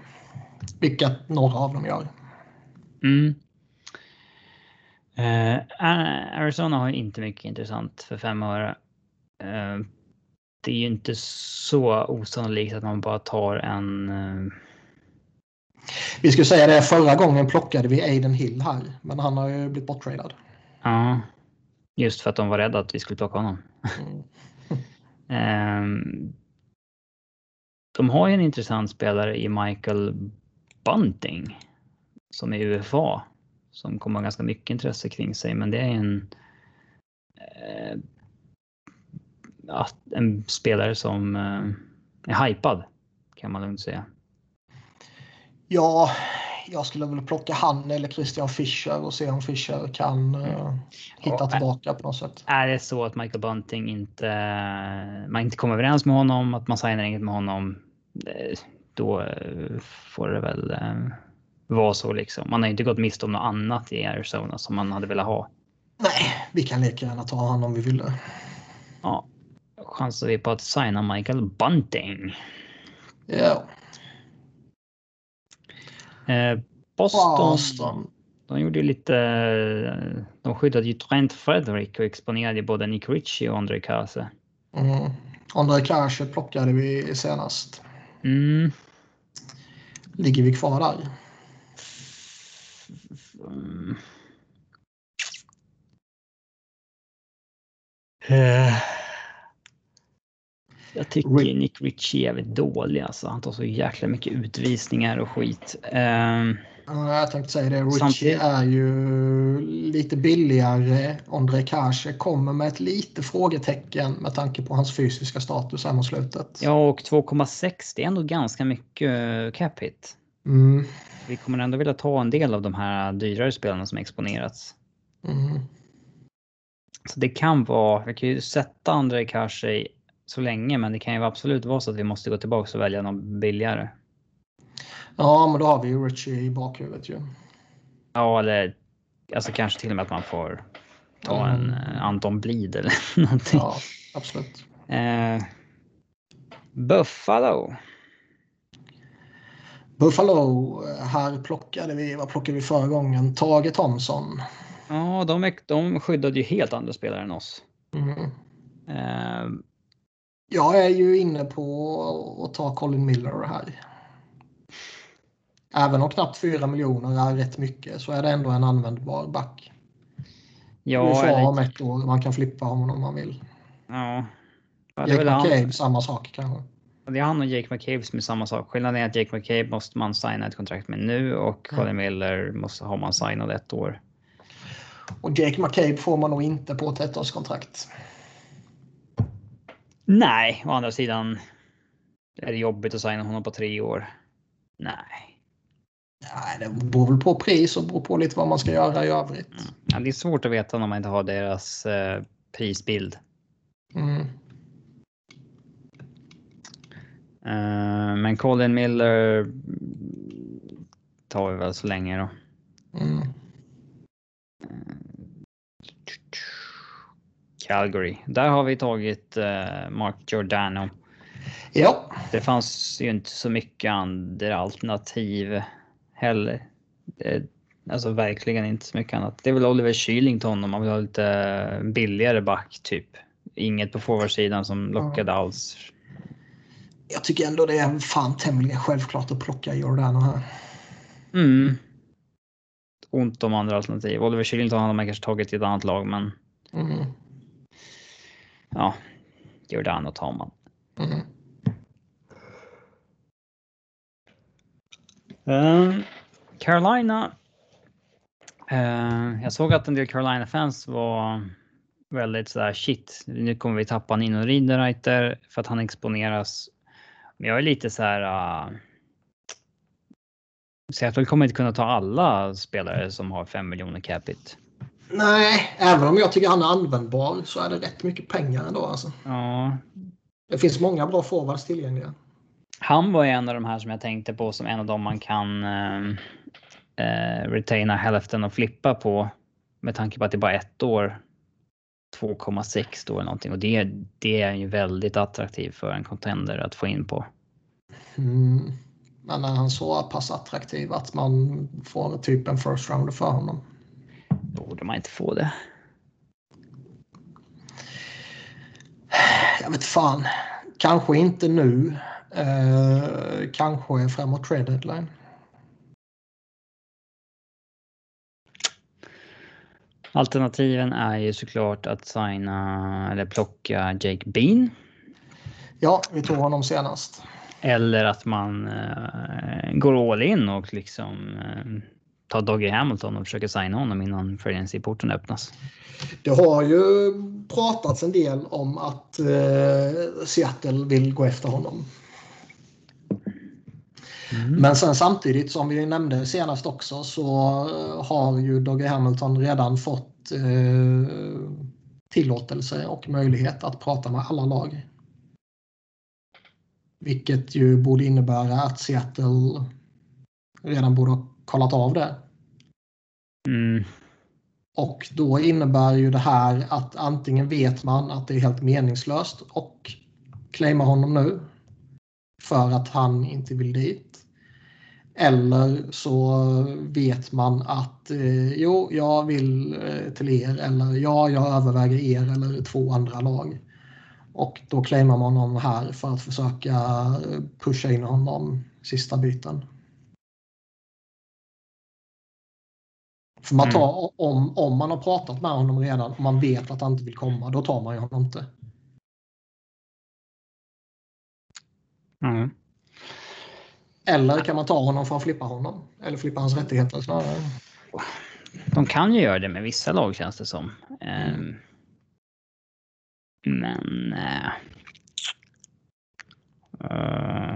Vilket några av dem gör. Mm. Eh, Arizona har inte mycket intressant för fem öre. Eh, det är ju inte så osannolikt att man bara tar en eh, Vi skulle säga det, förra gången plockade vi Aiden Hill här. Men han har ju blivit borttradad. Ja, just för att de var rädda att vi skulle plocka honom. Mm. Ehm, de har ju en intressant spelare i Michael Bunting som är UFA som kommer ha ganska mycket intresse kring sig, men det är en eh, en spelare som eh, är hypad kan man lugnt säga. Ja, jag skulle väl plocka han eller Christian Fischer och se om Fischer kan uh, hitta Ja, tillbaka på något sätt. Är det så att Michael Bunting inte, man inte kommer överens med honom, att man signar inget med honom, eh, då eh, får det väl eh, vara så liksom. Man har inte gått miste om något annat i Arizona som man hade velat ha. Nej, vi kan lika gärna ta han om vi ville. Ja, chansar vi på att signa Michael Bunting. Ja, Eh, Boston, Boston. de gjorde ju lite, eh, de skyddade ju Trent Frederick och exponerade både Nick Ritchie och André Kase. Mm. André Kasche plockade vi senast. Mm. Ligger vi kvar där? Mm. Jag tycker Nick Ritchie är jävligt dålig alltså. Han tar så jäkla mycket utvisningar och skit. Ja, Jag tänkte säga det. Richie Samtidigt- är ju lite billigare. André Kasche kommer med ett lite frågetecken med tanke på hans fysiska status här mot slutet. ja, och 2,6 det är ändå ganska mycket eh, cap hit. Mm. Vi kommer ändå vilja ta en del av de här dyrare spelarna som exponerats. Mm. Så det kan vara, vi kan ju sätta André kanske så länge, men det kan ju absolut vara så att vi måste gå tillbaka och välja någon billigare. Ja, men då har vi ju Richie i bakhuvudet ju. Ja, eller alltså kanske till och med att man får ta en mm. Anton Blid eller någonting. Ja, absolut. Eh, Buffalo. Buffalo, här plockade vi, vad plockade vi förra gången? Tage Thomson. Ja, de, de skyddade ju helt andra spelare än oss. Mm. Uh, jag är ju inne på att ta Colin Miller här. Även om knappt 4 miljoner är rätt mycket så är det ändå en användbar back. Ja, får om ett år. Man kan flippa honom om man vill. Ja. Jake McCabe, samma sak kanske. Det är han och Jake McCabe som är samma sak. Skillnaden är att Jake McCabe måste man signa ett kontrakt med nu och Colin mm. Miller måste ha man signat ett år. Och Jake McCabe får man nog inte på ett ettårskontrakt. Nej, å andra sidan är det jobbigt att signa honom på tre år. Nej. Nej, det beror väl på pris och beror på lite vad man ska göra i övrigt. Mm. Ja, det är svårt att veta när man inte har deras eh, prisbild. Mm. Uh, men Colin Miller tar vi väl så länge då. Mm. Calgary. Där har vi tagit uh, Mark Giordano. Ja. Det fanns ju inte så mycket andra alternativ heller. Det, alltså verkligen inte så mycket annat. Det är väl Oliver Kylington om man vill ha lite billigare back typ. Inget på forwardsidan som lockade mm. alls. Jag tycker ändå det är fan tämligen självklart att plocka Giordano här. Mm. Ont om andra alternativ. Oliver Kylington hade man kanske tagit i ett annat lag men. Mm. Ja, Giordano tar man. Mm. Uh, Carolina. Uh, jag såg att en del Carolina-fans var väldigt sådär shit, nu kommer vi tappa Nino Riederreiter för att han exponeras. Men jag är lite så här. Uh, Seattle kommer inte kunna ta alla spelare som har 5 miljoner capita. Nej, även om jag tycker han är användbar så är det rätt mycket pengar ändå. Alltså. Ja. Det finns många bra forwards tillgängliga. Han var en av de här som jag tänkte på som en av dem man kan eh, eh retaina hälften och flippa på. Med tanke på att det är bara ett år. 2,6 då eller någonting och det, det är ju väldigt attraktivt för en contender att få in på. Mm. Men är han så pass attraktiv att man får typ en first rounder för honom? Borde man inte få det? Jag vet fan. Kanske inte nu. Eh, kanske framåt trade deadline. Alternativen är ju såklart att signa eller plocka Jake Bean. Ja, vi tog honom senast. Eller att man uh, går all in och liksom uh, tar Doggy Hamilton och försöker signa honom innan free öppnas. Det har ju pratats en del om att uh, Seattle vill gå efter honom. Mm. Men sen samtidigt som vi nämnde senast också så har ju Doggy Hamilton redan fått eh, tillåtelse och möjlighet att prata med alla lag. Vilket ju borde innebära att Seattle redan borde ha kollat av det. Mm. Och då innebär ju det här att antingen vet man att det är helt meningslöst och claima honom nu för att han inte vill dit. Eller så vet man att eh, jo, jag vill eh, till er eller ja, jag överväger er eller två andra lag. Och då claimar man honom här för att försöka pusha in honom sista byten. För man tar, mm. om, om man har pratat med honom redan och man vet att han inte vill komma, då tar man ju honom inte. Mm. Eller kan man ta honom för att flippa honom? Eller flippa hans rättigheter snarare? De kan ju göra det med vissa lag känns det som. Mm. Men... Uh,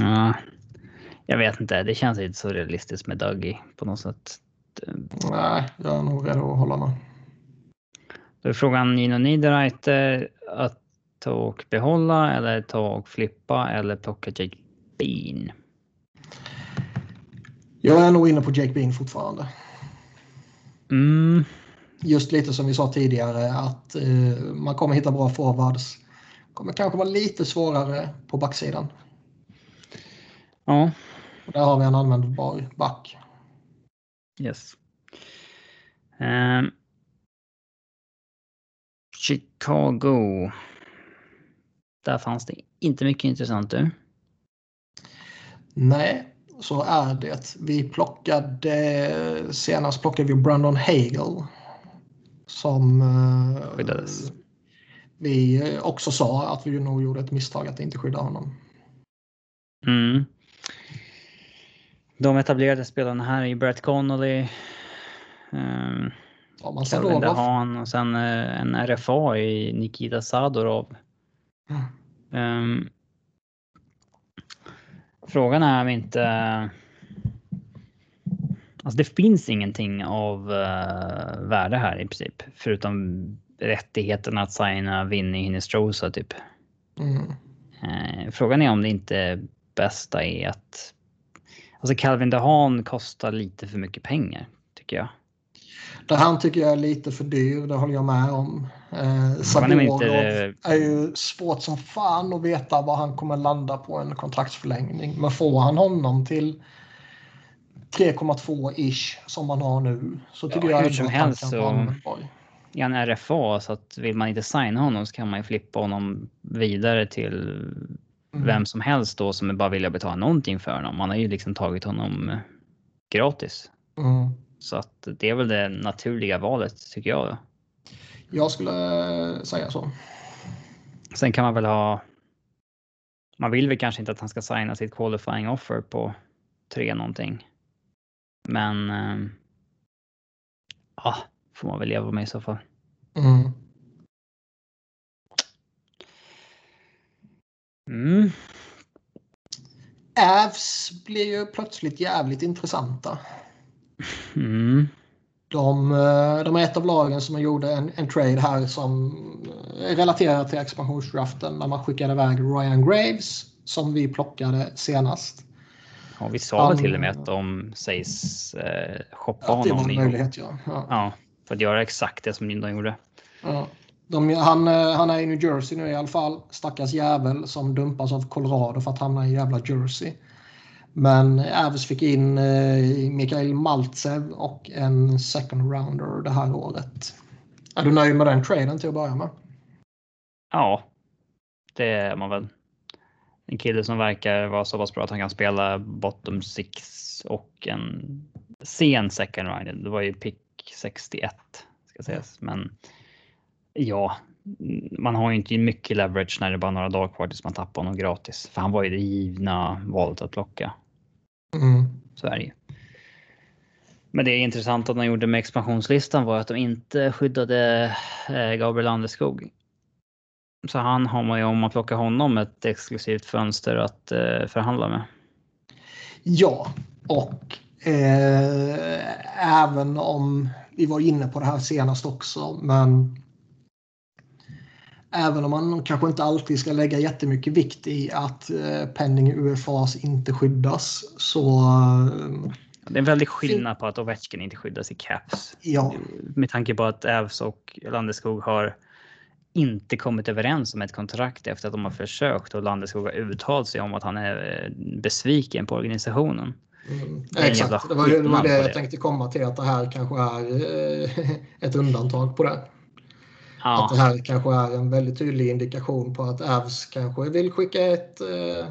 uh, jag vet inte, det känns inte så realistiskt med Dougie på något sätt. Nej, jag är nog redo att hålla med. Då är frågan Nino Niederreiter att ta och behålla eller ta och flippa eller plocka Jake Bean. Jag är nog inne på Jake Bean fortfarande. Mm. Just lite som vi sa tidigare att eh, man kommer hitta bra forwards. Kommer kanske vara lite svårare på backsidan. Ja. Och där har vi en användbar back. Yes. Um, Chicago. Där fanns det inte mycket intressant du. Nej, så är det. Vi plockade senast plockade vi Brandon Hagel. Som eh, Skyddades. vi också sa att vi nog gjorde ett misstag att inte skydda honom. Mm. De etablerade spelarna här är Brett Connolly. Um, Ja, man Calvin DeHaan och sen eh, en RFA i Nikita Sadorov. Mm. Um, frågan är om inte... Alltså det finns ingenting av uh, värde här i princip. Förutom rättigheten att signa Vinny Hinestrosa typ. Mm. Uh, frågan är om det inte bästa är att... Alltså Calvin DeHaan kostar lite för mycket pengar tycker jag. Det här tycker jag är lite för dyr, det håller jag med om. Eh, Saborov inte- är ju svårt som fan att veta vad han kommer landa på en kontraktsförlängning. Men får han honom till 3,2-ish som man har nu så tycker Ja, jag hur som han helst så- är en RFA så att vill man inte signa honom så kan man ju flippa honom vidare till Mm. vem som helst då som bara vilja betala någonting för honom. Man har ju liksom tagit honom eh, gratis. Mm. Så att det är väl det naturliga valet tycker jag. Jag skulle eh, säga så. Sen kan man väl ha. Man vill väl kanske inte att han ska signa sitt qualifying offer på tre någonting. Men. Eh, ja, får man väl leva med i så fall. Mm. Mm. Avs blir ju plötsligt jävligt intressanta. Mm. De, eh, de är ett av lagen som gjorde en, en trade här som är relaterad till expansionsdraften när man skickade iväg Ryan Graves som vi plockade senast. Ja, vi sa väl till och med att de sägs eh, shoppa var honom. möjlighet, ja. ja. Ja, för att göra exakt det som de gjorde. ja. De, han, eh, han är i New Jersey nu i alla fall. Stackars jävel som dumpas av Colorado för att hamna i jävla Jersey. Men Avs fick in eh, Mikael Maltsev och en second rounder det här året. Är du nöjd med den traden till att börja med? Ja, det är man väl. En kille som verkar vara så pass bra att han kan spela bottom six och en sen second rounder. Det var ju pick 61 ska sägas, men ja, man har ju inte mycket leverage när det är bara några dagar kvar tills man tappar honom gratis. För han var ju det givna valet att plocka. Mm. Så är det ju. Men det är intressant att de gjorde med expansionslistan var att de inte skyddade eh, Gabriel Landeskog. Så han har man ju, om man plockar honom, ett exklusivt fönster att eh, förhandla med. Ja, och eh, även om vi var inne på det här senast också, men även om man kanske inte alltid ska lägga jättemycket vikt i att eh, penning UFAs inte skyddas så eh, Det är en väldig skillnad på att Ovechkin inte skyddas i caps. ja, Med tanke på att Ävs och Landeskog har inte kommit överens om ett kontrakt efter att de har försökt och Landeskog har uttalat sig om att han är eh, besviken på organisationen. mm, Det exakt. Det var, det var jag det. tänkte komma till att det här kanske är ett undantag på det. Ja. Att det här kanske är en väldigt tydlig indikation på att Avs kanske vill skicka ett, eh,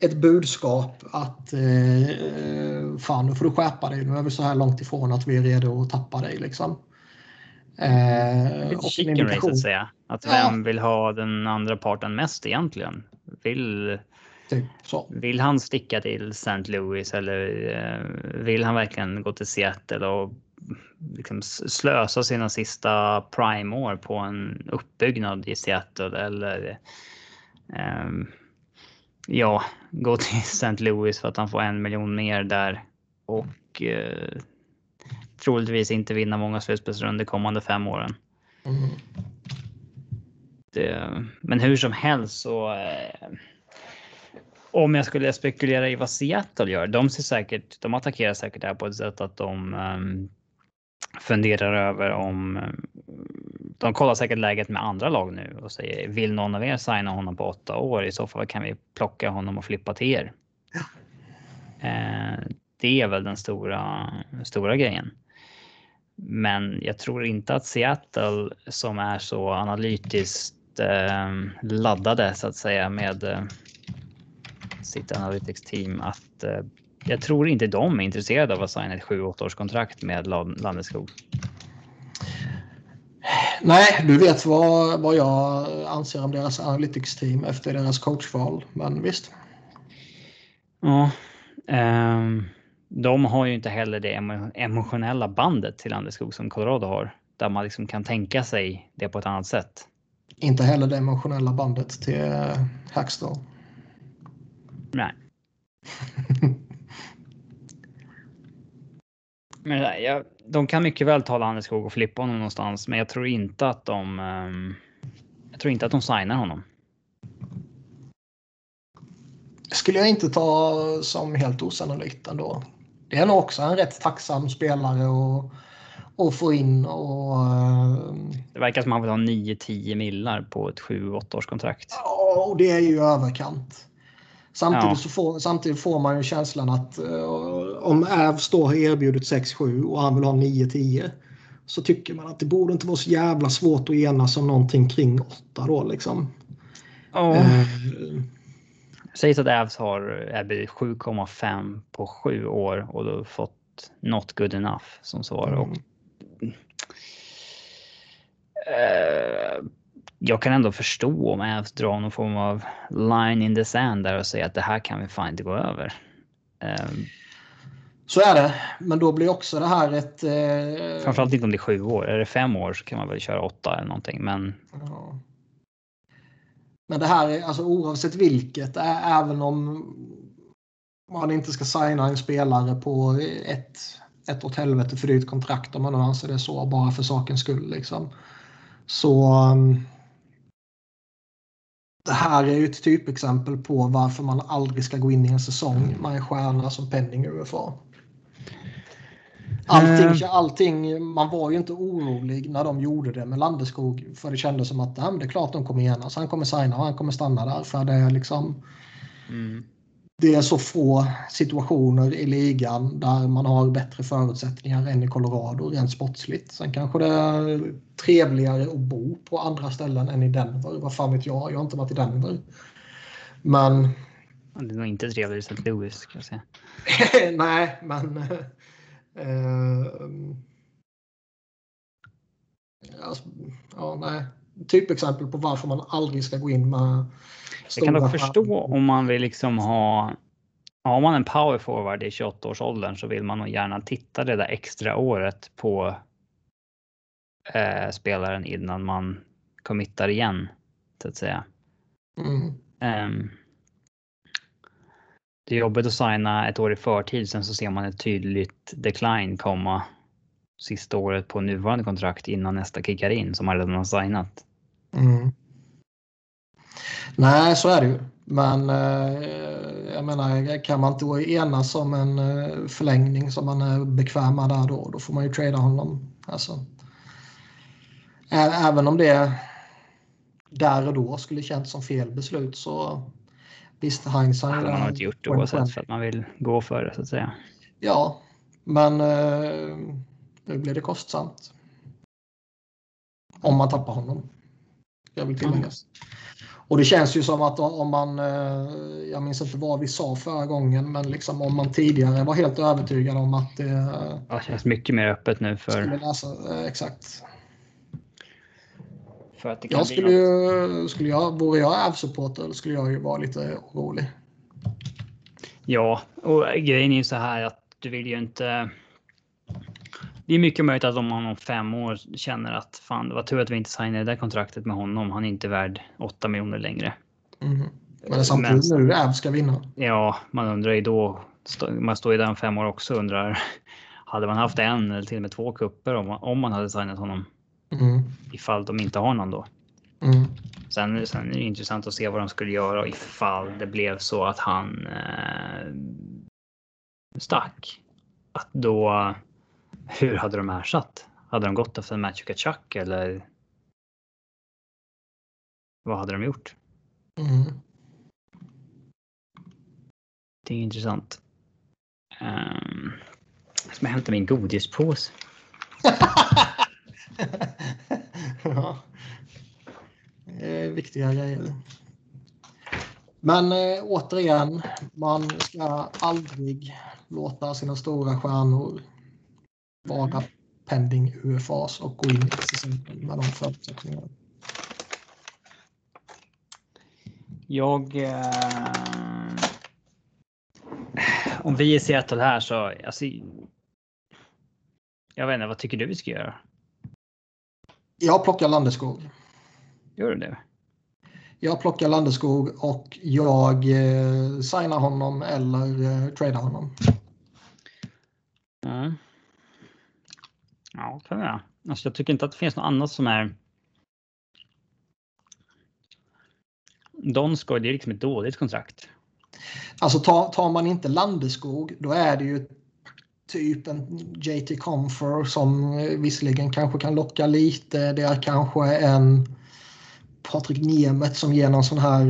ett budskap att eh, fan nu får du skärpa dig. Nu är vi så här långt ifrån att vi är redo att tappa dig liksom. Eh, Lite chicken race att säga. Att Ja. vem vill ha den andra parten mest egentligen? Vill, typ, vill han sticka till St. Louis eller eh, vill han verkligen gå till Seattle och liksom slösa sina sista prime-år på en uppbyggnad i Seattle eller um, ja, gå till St. Louis för att han får en miljon mer där och uh, troligtvis inte vinna många slutspelsrundor kommande fem åren. Mm. Det, men hur som helst så. uh, om jag skulle spekulera i vad Seattle gör. De ser säkert. De attackerar säkert det här på ett sätt att de um, funderar över om. De kollar säkert läget med andra lag nu och säger vill någon av er signa honom på åtta år? I så fall kan vi plocka honom och flippa till er. Ja. Uh, det är väl den stora, stora grejen. Men jag tror inte att Seattle som är så analytiskt eh, laddade så att säga med eh, sitt analytics team att eh, jag tror inte de är intresserade av att signa ett 7-8 års kontrakt med Landeskog. Nej, du vet vad, vad jag anser om deras analytics team efter deras coachval, men visst. Ja. Um de har ju inte heller det emotionella bandet till Landeskog som Colorado har. Där man liksom kan tänka sig det på ett annat sätt. Inte heller det emotionella bandet till eh, Hackstall. Nej. men ja, de kan mycket väl ta Landeskog och flippa honom någonstans, men jag tror inte att de. Um, jag tror inte att de signar honom. Skulle jag inte ta som helt osannolikt ändå det är nog också en rätt tacksam spelare att, få in. Och, uh, det verkar som att han vill ha 9-10 millar på ett 7-8 års kontrakt. Ja, och det är ju överkant. Samtidigt, ja. så får, samtidigt får man ju känslan att uh, om Avs då har erbjudit 6-7 och han vill ha 9-10 så tycker man att det borde inte vara så jävla svårt att enas om någonting kring 8 då liksom. Ja. Uh, Sägs att Avs har erbjudit 7,5 på sju år och då fått not good enough som svar. Mm. Och, uh, jag kan ändå förstå om Avs drar någon form av line in the sand där och säger att det här kan vi fan inte gå över. Uh, så är det, men då blir också det här ett... Eh... Framförallt inte om det är sju år. Är det fem år så kan man väl köra åtta eller någonting. Men ja. Men det här är alltså oavsett vilket, även om man inte ska signa en spelare på ett, ett åt helvete för dyrt kontrakt om man nu anser det så, bara för sakens skull. Liksom. Så um, det här är ju ett typexempel på varför man aldrig ska gå in i en säsong med en stjärna som Penning UFA. Allting, eh. allting, man var ju inte orolig när de gjorde det med Landeskog. För det kändes som att det är klart de kommer enas. Han kommer signa och han kommer stanna där. För det är liksom... Mm. Det är så få situationer i ligan där man har bättre förutsättningar än i Colorado rent sportsligt. Sen kanske det är trevligare att bo på andra ställen än i Denver. Vad fan vet jag? Jag har inte varit i Denver. Men... Det är nog inte trevligare i St. Louis. Kan jag säga. Nej, men Eh, alltså, ja, nej. Typexempel på varför man aldrig ska gå in med Jag kan dock förstå om man vill liksom ha har man en power forward i 28 års åldern så vill man nog gärna titta det där extra året på eh, spelaren innan man committar igen så att säga. Mm. Um, det är jobbigt att signa ett år i förtid, sen så ser man ett tydligt decline komma sista året på nuvarande kontrakt innan nästa kickar in som man redan har signat. Mm. Nej, så är det ju. Men eh, jag menar, kan man inte enas om en eh, förlängning som man är bekväm med där då, då får man ju trada honom. Alltså, även om det där och då skulle känts som fel beslut så Visst, hindsight. Man har inte gjort det oavsett för att man vill gå för det så att säga. Ja, men eh, nu blir det kostsamt. Om man tappar honom. Jag vill tilläggas. Mm. Och det känns ju som att om man, eh, jag minns inte vad vi sa förra gången, men liksom om man tidigare var helt övertygad om att det... Ja, det känns mycket mer öppet nu för... Läsa, eh, exakt. För att det kan jag skulle, ju, skulle jag, vore jag AV-supporter skulle jag ju vara lite orolig. Ja, och grejen är ju så här att du vill ju inte. Det är mycket möjligt att om man om fem år känner att fan, det var tur att vi inte signade det där kontraktet med honom. Han är inte värd 8 miljoner längre. Mm. Men samtidigt nu AV ska vinna. Ja, man undrar ju då. Man står ju där om fem år också och undrar. Hade man haft en eller till och med två kupper om, om man hade signat honom? Mm. Ifall de inte har någon då. Mm. Sen, sen är det intressant att se vad de skulle göra ifall det blev så att han eh, stack. Att då, hur hade de ersatt? Hade de gått efter match Chuck eller? Vad hade de gjort? Mm. Det är intressant. Um, jag ska hämta min godispåse. ja. Viktiga grejer. Men äh, återigen, man ska aldrig låta sina stora stjärnor vara pending UFAs och gå in i säsongen med de förutsättningarna. Jag... Eh, om vi är Seattle här så... Alltså, jag vet inte, vad tycker du vi ska göra? Jag plockar Landeskog. Gör du det? Jag plockar Landeskog och jag eh, signar honom eller eh, tradar honom. Mm. Ja, kan jag. Alltså, jag tycker inte att det finns något annat som är Donskoj, det är liksom ett dåligt kontrakt. Alltså tar, tar man inte Landeskog då är det ju typ en JT Comfer som visserligen kanske kan locka lite. Det är kanske en Patrik Niemet som ger någon sån här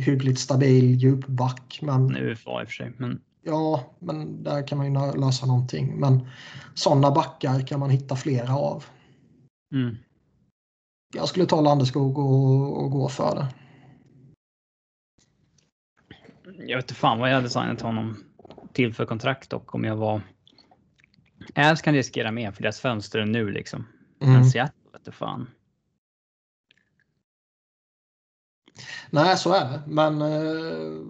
hyggligt stabil djupback. Men, nu var i och för sig. Men... Ja, men där kan man ju lösa någonting. Men sådana backar kan man hitta flera av. Mm. Jag skulle ta Landeskog och, och gå för det jag vet inte fan vad jag hade signat honom till för kontrakt och om jag var... Ävs kan riskera mer för deras fönster nu liksom. Mm. Men Seattle vet fan. Nej, så är det. Men eh,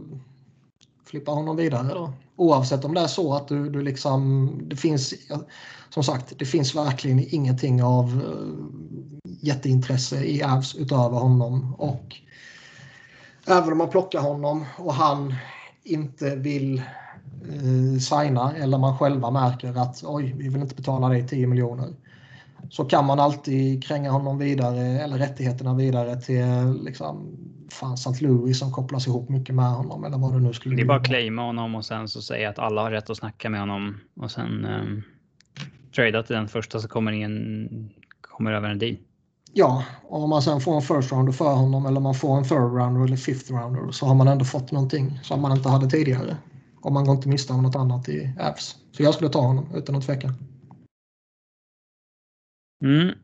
flippa honom vidare då. Oavsett om det är så att du, du liksom... Det finns, som sagt, det finns verkligen ingenting av eh, jätteintresse i Avs utöver honom. Och Även om man plockar honom och han inte vill eh, signa eller man själva märker att oj, vi vill inte betala dig 10 miljoner. Så kan man alltid kränga honom vidare eller rättigheterna vidare till liksom, fan, St. Louis som kopplas ihop mycket med honom eller vad det nu skulle bli. Det är bara att claima honom och sen så säga att alla har rätt att snacka med honom och sen um, trada till den första som kommer in kommer över en deal. Ja, och om man sen får en first rounder för honom eller man får en third rounder eller fifth rounder så har man ändå fått någonting som man inte hade tidigare. Och man går inte miste om något annat i Avs. Så jag skulle ta honom utan att tveka. Mm.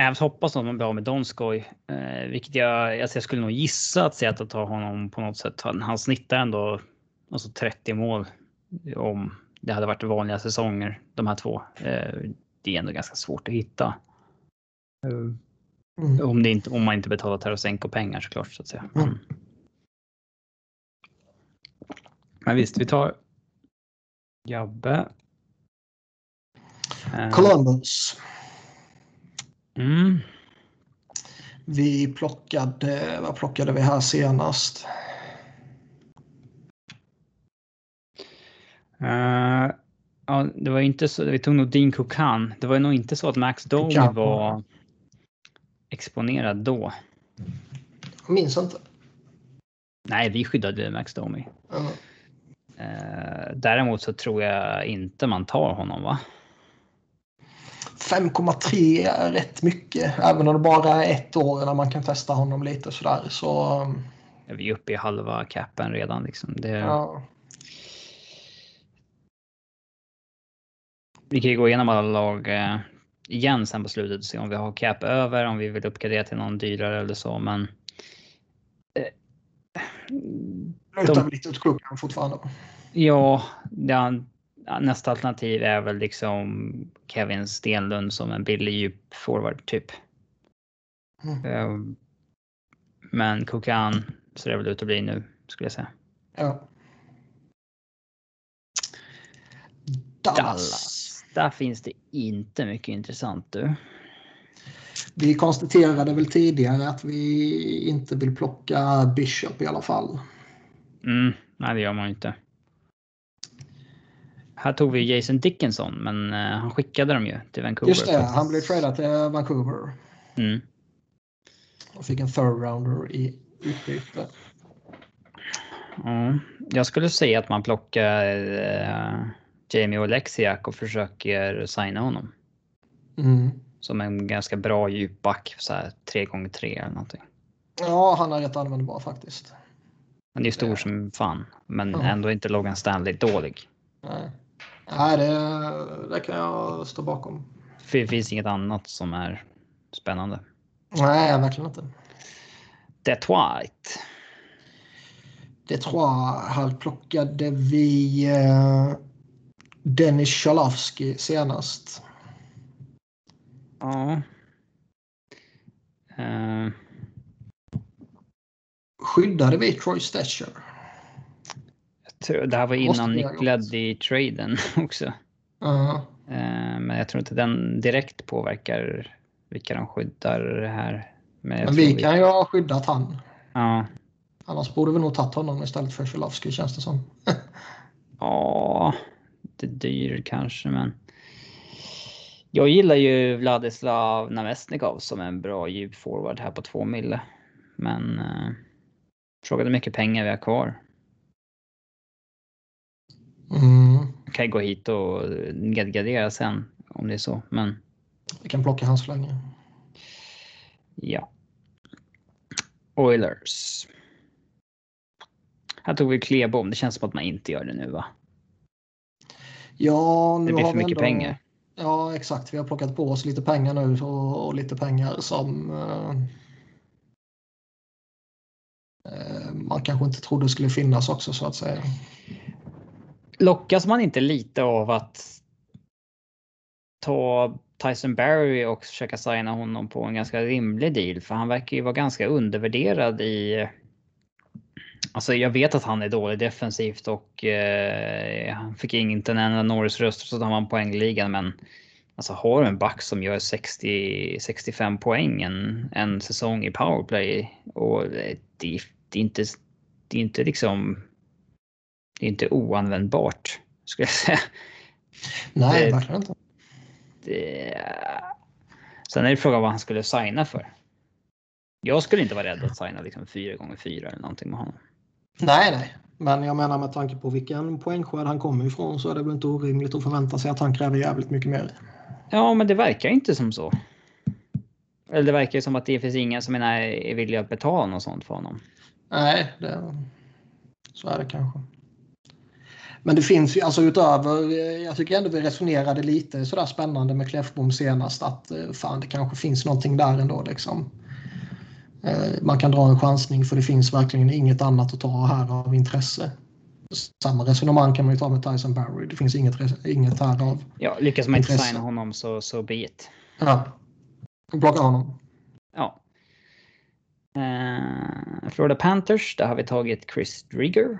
Avs hoppas att man blir av med Donskoj, eh, vilket jag, alltså jag skulle nog gissa att säga att ta honom på något sätt. Han, han snittar ändå alltså 30 mål om det hade varit vanliga säsonger, de här två. Eh, det är ändå ganska svårt att hitta. Mm. Om, det inte, om man inte betalar Tarasenko pengar såklart så att säga. Mm. Men visst, vi tar Jabbe. Eh. Columbus. Mm. Vi plockade, vad plockade vi här senast? Uh, ja, det var inte så, vi tog nog Dean Kokan. Det var nog inte så att Max Domi var exponerad då? Jag minns inte. Nej, vi skyddade Max Domi. Mm. däremot så tror jag inte man tar honom va? 5,3 är rätt mycket. Även om det bara är ett år när man kan testa honom lite sådär. Så... Um, är vi är uppe i halva capen redan. Liksom. Det... Ja. Vi kan ju gå igenom alla lag. Eh, igen sen på slutet och se om vi har cap över, om vi vill uppgradera till någon dyrare eller så. Men. Eh, Lutar vi lite åt klubben fortfarande? Ja, det, nästa alternativ är väl liksom Kevin Stenlund som en billig djup forward typ. Mm. Eh, men Kokan ser det väl ut att bli nu skulle jag säga. Ja. Dallas. Dallas där finns det inte mycket intressant du. Vi konstaterade väl tidigare att vi inte vill plocka Bishop i alla fall. Mm, nej, det gör man inte. Här tog vi Jason Dickinson, men uh, han skickade dem ju till Vancouver. Just det, han blev tradad till Vancouver. Mm. Och fick en third rounder i utbyte. Mm. Jag skulle säga att man plockar eh, Jamie Oleksiak och försöker signa honom. Mm. Som en ganska bra djupback, så här 3 gånger 3 eller någonting. Ja, han är rätt användbar faktiskt. Han är stor som fan, men Ja. ändå inte Logan Stanley dålig. Nej, Nej det, det kan jag stå bakom. För det finns inget annat som är spännande. Nej, verkligen inte. Detroit. Det tror jag. Här plockade vi eh, Dennis Chalavsky senast. Ja. Eh, Skyddade vi Troy Stetcher? Det här var innan vi ha Nick gjort. ledde i traden också. Ja. Eh, men jag tror inte den direkt påverkar vilka de skyddar här. Men, Men vi kan ju ha skyddat han. Ja. Annars borde vi nog tagit honom istället för Chalavsky känns det som. Ja, det är dyr kanske, men. Jag gillar ju Vladislav Namestnikov som en bra djup forward här på två mille. Men eh, frågan är hur mycket pengar vi har kvar. Mm. Kan ju gå hit och nedgradera sen om det är så, men Vi kan plocka hans länge. ja. Oilers. Här tog vi Klebom. Det känns som att man inte gör det nu va? Ja, nu Det blir har för mycket ändå- pengar. Ja, exakt. Vi har plockat på oss lite pengar nu och, och lite pengar som eh, eh, man kanske inte trodde skulle finnas också så att säga. Lockas man inte lite av att ta Tyson Barry och försöka signa honom på en ganska rimlig deal? För han verkar ju vara ganska undervärderad i... Alltså jag vet att han är dålig defensivt och eh, han fick inte en enda Norris-röst så tar man poängligan men alltså har du en back som gör 60-65 poäng en, en säsong i powerplay och eh, det, det, är inte, det är inte liksom det är inte oanvändbart skulle jag säga. Nej, Det- verkligen inte. Det... Sen är det frågan vad han skulle signa för. Jag skulle inte vara rädd att signa liksom 4 gånger 4 eller någonting med honom. Nej, nej. Men jag menar med tanke på vilken poängskörd han kommer ifrån så är det väl inte orimligt att förvänta sig att han kräver jävligt mycket mer. Ja, men det verkar inte som så. Eller det verkar som att det finns ingen som är, är villig att betala något sånt för honom. Nej, det, så är det kanske. Men det finns ju alltså utöver, eh, jag tycker ändå vi resonerade lite sådär spännande med Kläffbom senast att eh, fan det kanske finns någonting där ändå liksom. Eh, Man kan dra en chansning för det finns verkligen inget annat att ta här av intresse. Samma resonemang kan man ju ta med Tyson Barry. Det finns inget, inget här av. Ja, lyckas man inte Intresse. signa honom så, så be it. Ja. Plocka honom. Ja. Eh, Florida Panthers, där har vi tagit Chris Drigger.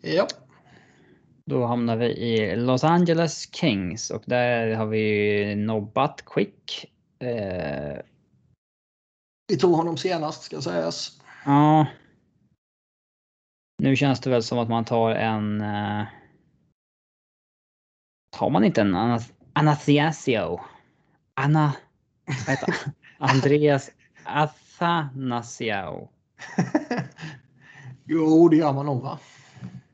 Ja. Då hamnar vi i Los Angeles Kings och där har vi nobbat Quick. Eh, Vi tog honom senast ska sägas. ja. Nu känns det väl som att man tar en... Eh, tar man inte en Ana- Anastasiou? Anna... Vad heter? Andreas Athanasiou. jo, det gör man nog va?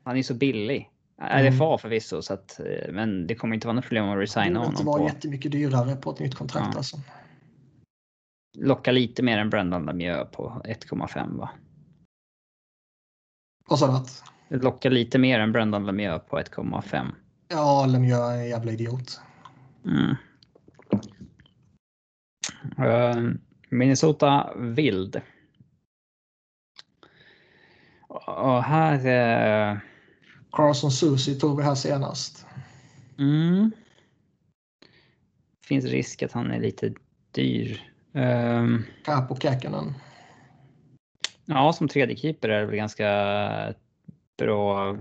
Han är så billig. Mm. RFA förvisso, så att, eh, men det kommer inte vara något problem att Det resigna borde inte honom vara på. jättemycket dyrare på ett nytt kontrakt Ja. alltså. Locka lite mer än Brendan Lemieux på 1,5 va? Vad sa du? att? Det lockar lite mer än Brendan Lemieux på 1,5. Ja, Lemieux är en jävla idiot. Mm. Eh, Minnesota Wild. Och här... eh, Carson Susi tog vi här senast. mm, finns risk att han är lite dyr. Um, Capo Käkkonen. ja, som tredje keeper är det väl ganska bra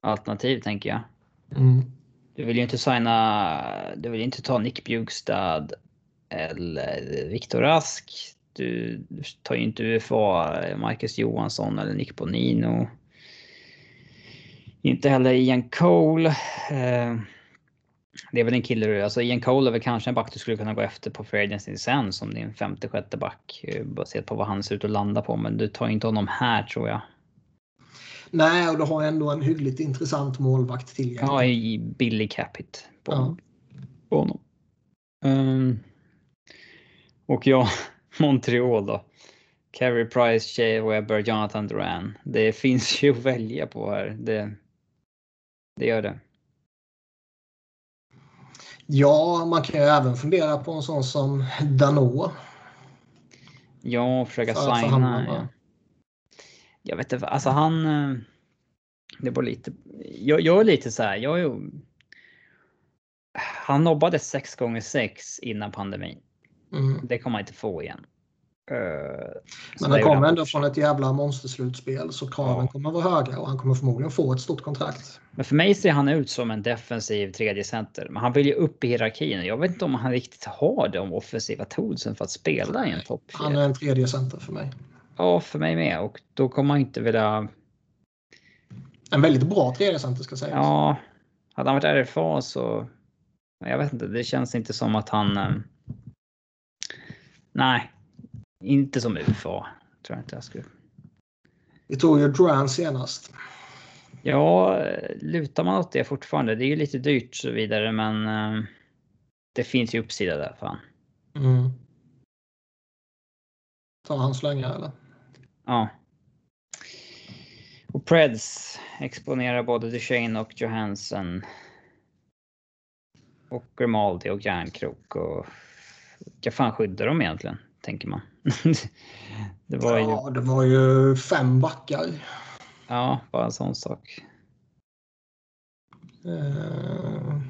alternativ tänker jag. Mm. Du vill ju inte signa, du vill inte ta Nick Bjugstad eller Viktor Rask. Du tar ju inte UFA, Marcus Johansson eller Nick Bonino. Inte heller Ian Cole. Eh, Det är väl en kille, alltså Ian Cole är väl kanske en back du skulle kunna gå efter på Free Agency sen som din femte, sjätte back. eh, Baserat på vad han ser ut att landa på. Men du tar inte honom här tror jag. Nej, och du har ändå en hyggligt intressant målvakt tillgänglig. Ja, i Billy Capit på, Ja. på honom. Ehm, och ja, Montreal då. Carey Price, Shea Webber, Jonathan Duran. Det finns ju att välja på här. Det, det gör det. Ja, man kan ju även fundera på en sån som Dano. Ja, försöka För signa. va? Ja. Jag vet inte, alltså han... eh, Det var lite... Jag, jag är lite så här, jag är ju... Han nobbade 6 gånger 6 innan pandemin. Mm. Det kommer han inte få igen. Eh, Men han kommer ändå från ett jävla monsterslutspel så kraven Ja. kommer vara höga och han kommer förmodligen få ett stort kontrakt. Men för mig ser han ut som en defensiv tredje center. Men han vill ju upp i hierarkin. Jag vet inte om han riktigt har de offensiva toolsen för att spela i en topp Han är en tredje center för mig. Ja, för mig med. Och då kommer han inte vilja... En väldigt bra tredje center ska sägas. Ja, hade han varit RFA så... Jag vet inte, det känns inte som att han... eh, Nej, inte som UFA. Tror jag inte jag skulle... Vi tog ju Duran senast. Ja, lutar man åt det fortfarande. Det är ju lite dyrt så vidare, men eh, det finns ju uppsida där fan. Mm. Tar han slängar eller? Ja. Och Preds exponerar både Duchene och Johansson. Och Grimaldi och Järnkrok och... Vilka fan skyddar de egentligen? Tänker man. det var ju... Ja, det var ju fem backar. Ja, bara en sån sak. Eh,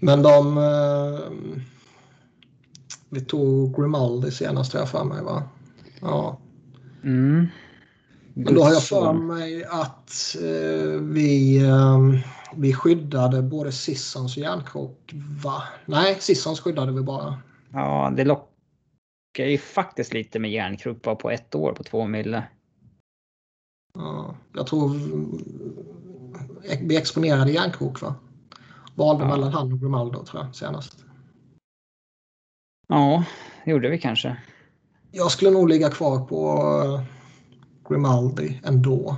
Men de... eh, Vi tog Grimaldi senast jag för mig va? Ja. Mm. Men då har jag för mig att eh, vi, vi skyddade både Sissons och Järnkrok va? Nej, Sissons skyddade vi bara. Ja, det lockar ju faktiskt lite med Järnkrok bara på ett år på två mille. Ja, jag tror vi exponerade Järnkrok va? Valde Ja. mellan han och Grimaldo tror jag senast. Ja, det gjorde vi kanske. Jag skulle nog ligga kvar på eh, Grimaldi ändå.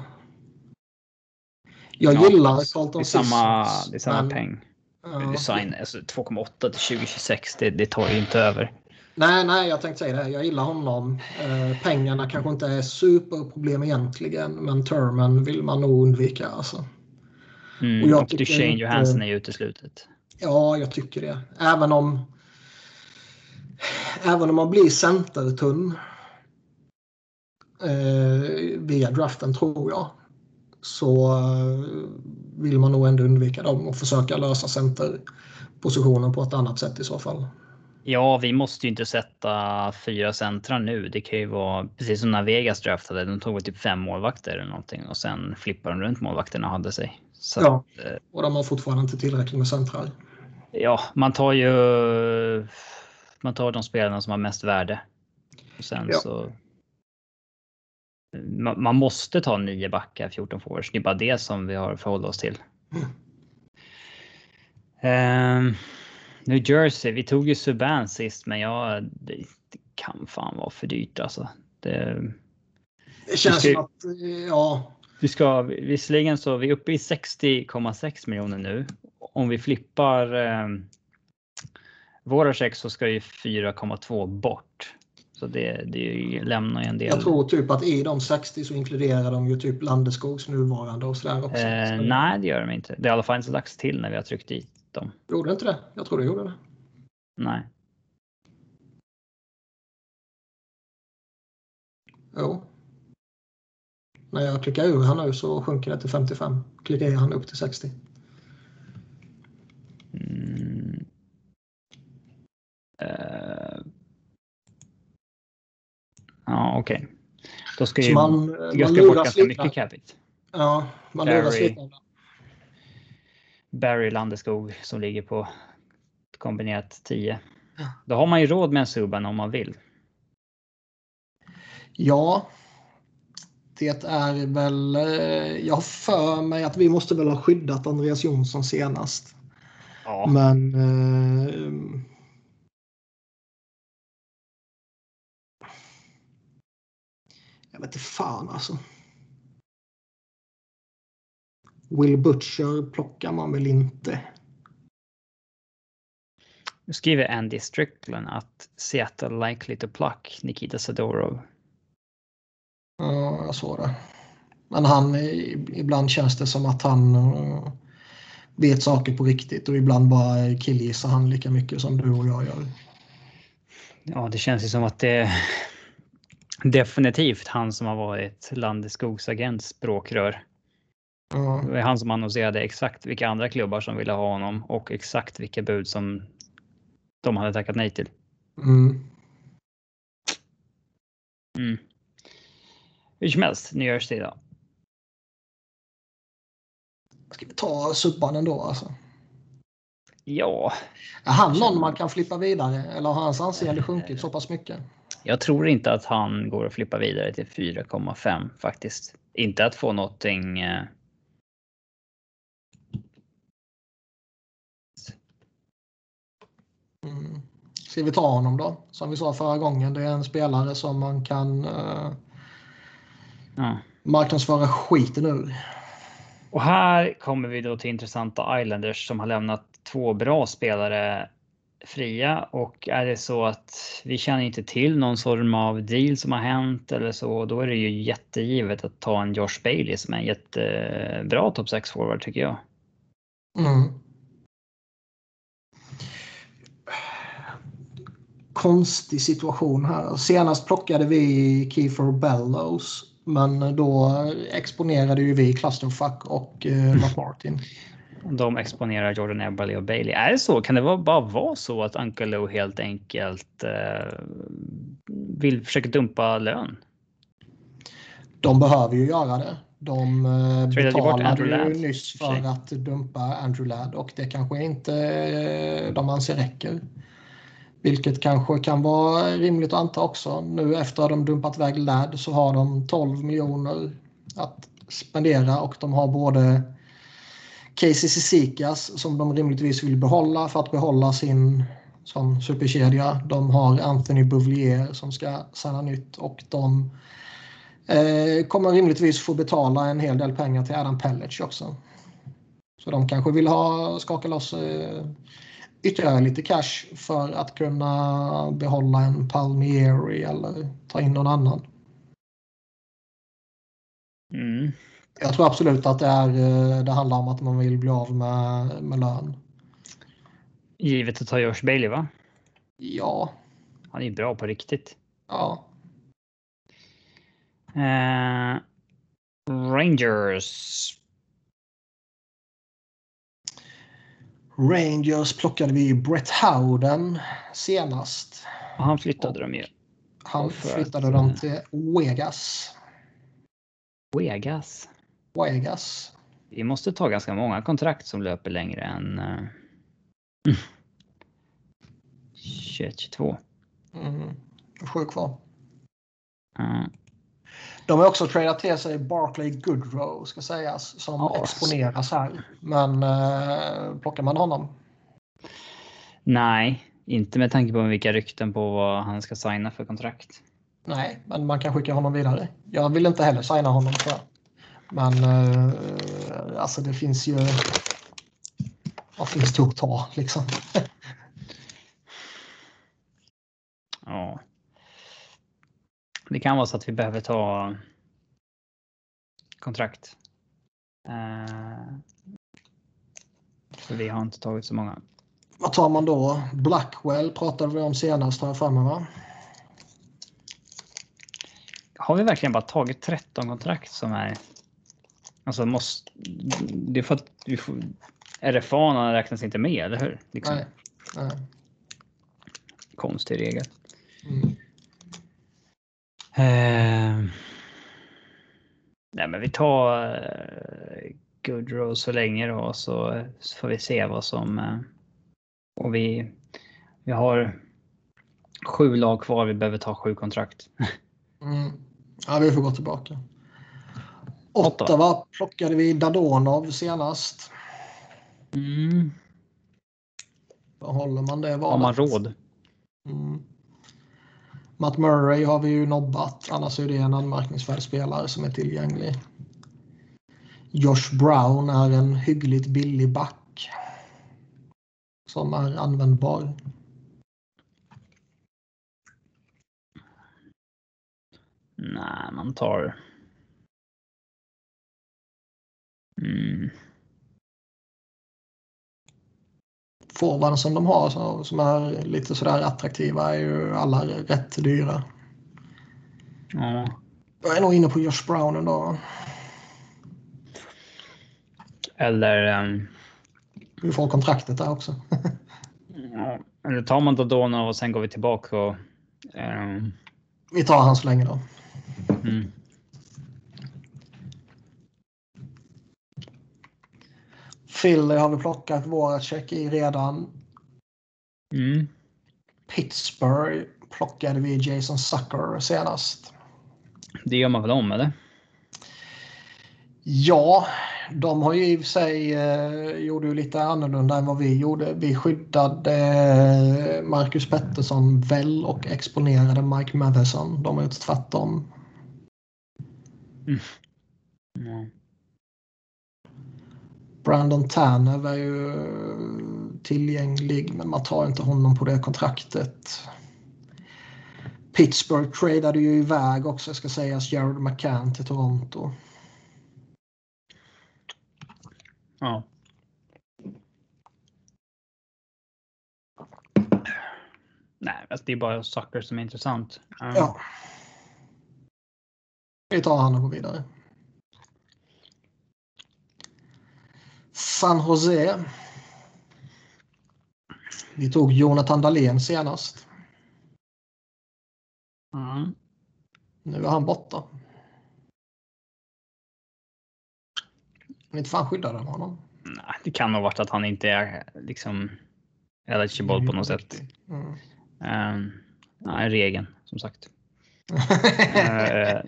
Jag Ja, gillar Carlton samma, Sissons, det är samma peng. Ja. Design, alltså 2,8 till 2026, det, det tar ju inte över. Nej, nej, jag tänkte säga det. Jag gillar honom. Eh, pengarna kanske inte är superproblem egentligen, men termen vill man nog undvika. Alltså. Mm, Och jag och Duchene inte- Johansson är ju uteslutet. Ja, jag tycker det. Även om även om man blir centertunn eh, via draften tror jag så eh, vill man nog ändå undvika dem och försöka lösa centerpositionen på ett annat sätt i så fall. Ja, vi måste ju inte sätta fyra centra nu. Det kan ju vara precis som när Vegas draftade. De tog typ fem målvakter eller någonting och sen flippade de runt målvakterna och hade sig. Så Ja. att, eh, Och de har fortfarande inte tillräckligt med centrar. ja, man tar ju. Man tar de spelarna som har mest värde. Och sen Ja. så. Man, man måste ta nio backar, 14 forwards. Det är bara det som vi har att förhålla oss till. Mm. Ehm, New Jersey, vi tog ju Subban sist, men ja, det, det kan fan vara för dyrt alltså. Det, Det känns ska som att, eh, ja, vi ska visserligen så vi är uppe i 60,6 miljoner nu. Om vi flippar eh, våra check så ska ju 4,2 bort. Så det, det lämnar ju en del. jag tror typ att i de 60 så inkluderar de ju typ Landeskogs nuvarande och sådär också. Eh, Så- nej, det gör de inte. Det är i alla fall inte lagts till när vi har tryckt dit dem. Gjorde inte det? Jag tror det gjorde det. Nej. Jo. När jag klickar ur han nu så sjunker det till 55. Klickar jag han upp till 60. Mm. Eh. Ja, okej. Då ska Så ju man, jag man ska bort ganska mycket capita. Ja, man luras lite. Barry Landeskog som ligger på kombinerat 10. Ja. Då har man ju råd med en Subban om man vill. Ja. Det är väl... eh, Jag har för mig att vi måste väl ha skyddat Andreas Jonsson senast. Ja. Men eh, Jag vet inte fan alltså. Will Butcher plockar man väl inte. Nu skriver Andy Strickland att Seattle likely to pluck Nikita Sadorov. Ja, jag såg det. Men han, ibland känns det som att han uh, vet saker på riktigt och ibland bara killgissar han lika mycket som du och jag gör. Ja, det känns ju som att det är definitivt han som har varit Landeskogs agents språkrör. Ja. Det är han som annonserade exakt vilka andra klubbar som ville ha honom och exakt vilka bud som de hade tackat nej till. Mm. Mm. Hur som helst, New Jersey då. Ska vi ta Subban ändå alltså? Ja. Är han någon man kan flippa vidare eller har hans anseende sjunkit så pass mycket? Jag tror inte att han går att flippa vidare till 4,5 faktiskt. Inte att få någonting. Mm. Ska vi ta honom då? Som vi sa förra gången, det är en spelare som man kan uh, ja. marknadsföra skiten ur. Och här kommer vi då till intressanta Islanders som har lämnat två bra spelare fria och är det så att vi känner inte till någon form av deal som har hänt eller så, då är det ju jättegivet att ta en Josh Bailey som är en jättebra topp 6 forward tycker jag. Mm. Konstig situation här. Senast plockade vi Kiefer Bellows men då exponerade ju vi Clusterfuck och eh, Martin. De exponerar Jordan Eberle och Bailey. Är det så? Kan det bara vara så att Uncle Lou helt enkelt eh, vill försöka dumpa lön? De behöver ju göra det. De eh, betalade ju nyss för, för att dumpa Andrew Ladd och det kanske inte eh, de anser räcker. Vilket kanske kan vara rimligt att anta också. Nu efter att de dumpat iväg Ladd så har de 12 miljoner att spendera och de har både Casey Sisikas som de rimligtvis vill behålla för att behålla sin som superkedja. De har Anthony Bouvier som ska signa nytt och de eh, kommer rimligtvis få betala en hel del pengar till Adam Pellage också. Så de kanske vill ha skaka loss eh, ytterligare lite cash för att kunna behålla en Palmieri eller ta in någon annan. Mm. Jag tror absolut att det, är, eh, det handlar om att man vill bli av med, med lön. Givet att ta Josh Bailey va? Ja. Han är bra på riktigt. Ja. Uh, Rangers. Rangers plockade vi Brett Howden senast. Och han flyttade dem ju. Han flyttade dem eh, till Vegas. Vegas? Vegas. Vi måste ta ganska många kontrakt som löper längre än uh, 21-22. Mm. Sju kvar. Mm. De har också tradat till sig Barclay Goodrow ska sägas som oh, exponeras här. Men uh, plockar man honom? Nej, inte med tanke på vilka rykten på vad han ska signa för kontrakt. Nej, men man kan skicka honom vidare. Jag vill inte heller signa honom tror jag. Men uh, alltså det finns ju... Vad finns det att ta liksom? ja. Det kan vara så att vi behöver ta kontrakt. Uh, för vi har inte tagit så många. Vad tar man då? Blackwell pratade vi om senast har jag för mig va? Har vi verkligen bara tagit 13 kontrakt som är Alltså måste, det är för att vi får, RFA räknas inte med, eller hur? Liksom. Nej. Nej. Konstig regel. Mm. Eh, nej, men vi tar eh, Goodrow så länge då så, så får vi se vad som... Eh, och vi, vi har sju lag kvar. Vi behöver ta sju kontrakt. Mm. Ja, vi får gå tillbaka. Ottawa plockade vi Dadonov senast. Mm. Håller man det valet? Har man råd? Mm. Matt Murray har vi ju nobbat. Annars är det en anmärkningsvärd spelare som är tillgänglig. Josh Brown är en hyggligt billig back. Som är användbar. Nej, man tar... Mm. Forwarden som de har så, som är lite sådär attraktiva är ju alla rätt dyra. Ja. Jag är nog inne på Josh Brown ändå. Eller... Um, Vi får kontraktet där också. ja, eller tar man Dodona och sen går vi tillbaka och... Um, Vi tar han så länge då. mm. Philly har vi plockat våra check i redan. Mm. Pittsburgh plockade vi Jason Sucker senast. Det gör man väl om, eller? Ja, de har ju i och för sig eh, gjorde ju lite annorlunda än vad vi gjorde. Vi skyddade eh, Marcus Pettersson väl och exponerade Mike Matheson. De har gjort tvärtom. Mm. Brandon Tanev är ju tillgänglig men man tar inte honom på det kontraktet. Pittsburgh tradade ju iväg också ska sägas Jared McCann till Toronto. Ja. Nej, alltså det är bara saker som är intressant. Um, Ja. Vi tar han och går vidare. San Jose. Vi tog Jonathan Dahlén senast. mm. Nu är han borta. Men inte fan skyddade de honom. Nej, det kan nog varit att han inte är liksom eligible på något sätt. Mm. Um, nej, regeln som sagt. Eh,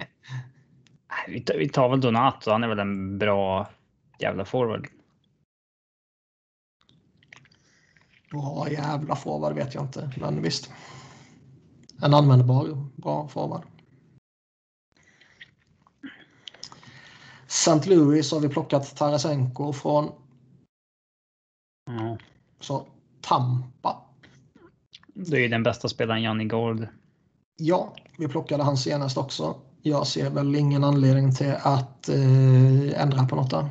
vi, tar, vi tar väl Donato. Han är väl en bra jävla forward. Bra jävla forward vet jag inte, men visst. En användbar bra forward. St. Louis har vi plockat Tarasenko från Ja. så Tampa. Det är ju den bästa spelaren Johnny Gold. Ja, vi plockade han senast också. Jag ser väl ingen anledning till att eh, ändra på något där.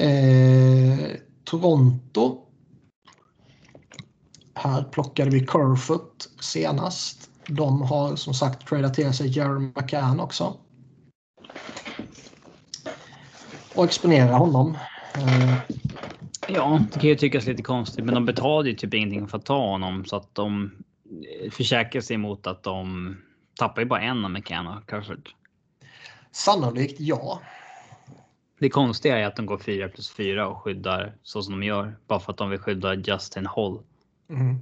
Eh, Toronto. Här plockade vi Kerfoot senast. De har som sagt tradat till sig Jerry McCann också. Och exponera honom. Eh, Ja, det kan ju tyckas lite konstigt, men de betalade ju typ ingenting för att ta honom så att de eh, försäkrar sig mot att de tappar ju bara en av McCann och Crawford. sannolikt ja. Det konstiga är att de går 4 plus 4 och skyddar så som de gör bara för att de vill skydda Justin Hall. Mm.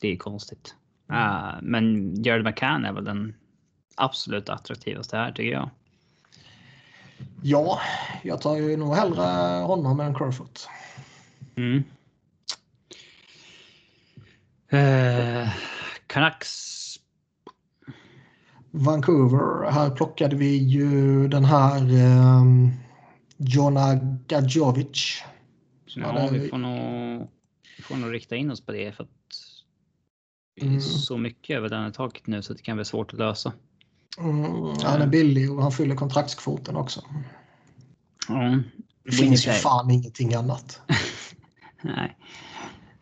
Det är konstigt. Uh, men Jared McCann är väl den absolut attraktivaste här tycker jag. Ja, jag tar ju nog hellre honom än Kerfoot. Mm. Uh, Canucks. Vancouver. Här plockade vi ju den här um, Jona Gadjovic. Som Ja, hade- vi får nog, vi får nog rikta in oss på det för att det är Mm. så mycket över den taket nu så det kan bli svårt att lösa. Mm, han är billig och han fyller kontraktskvoten också. Ja. Det finns ju fan ingenting annat. Nej.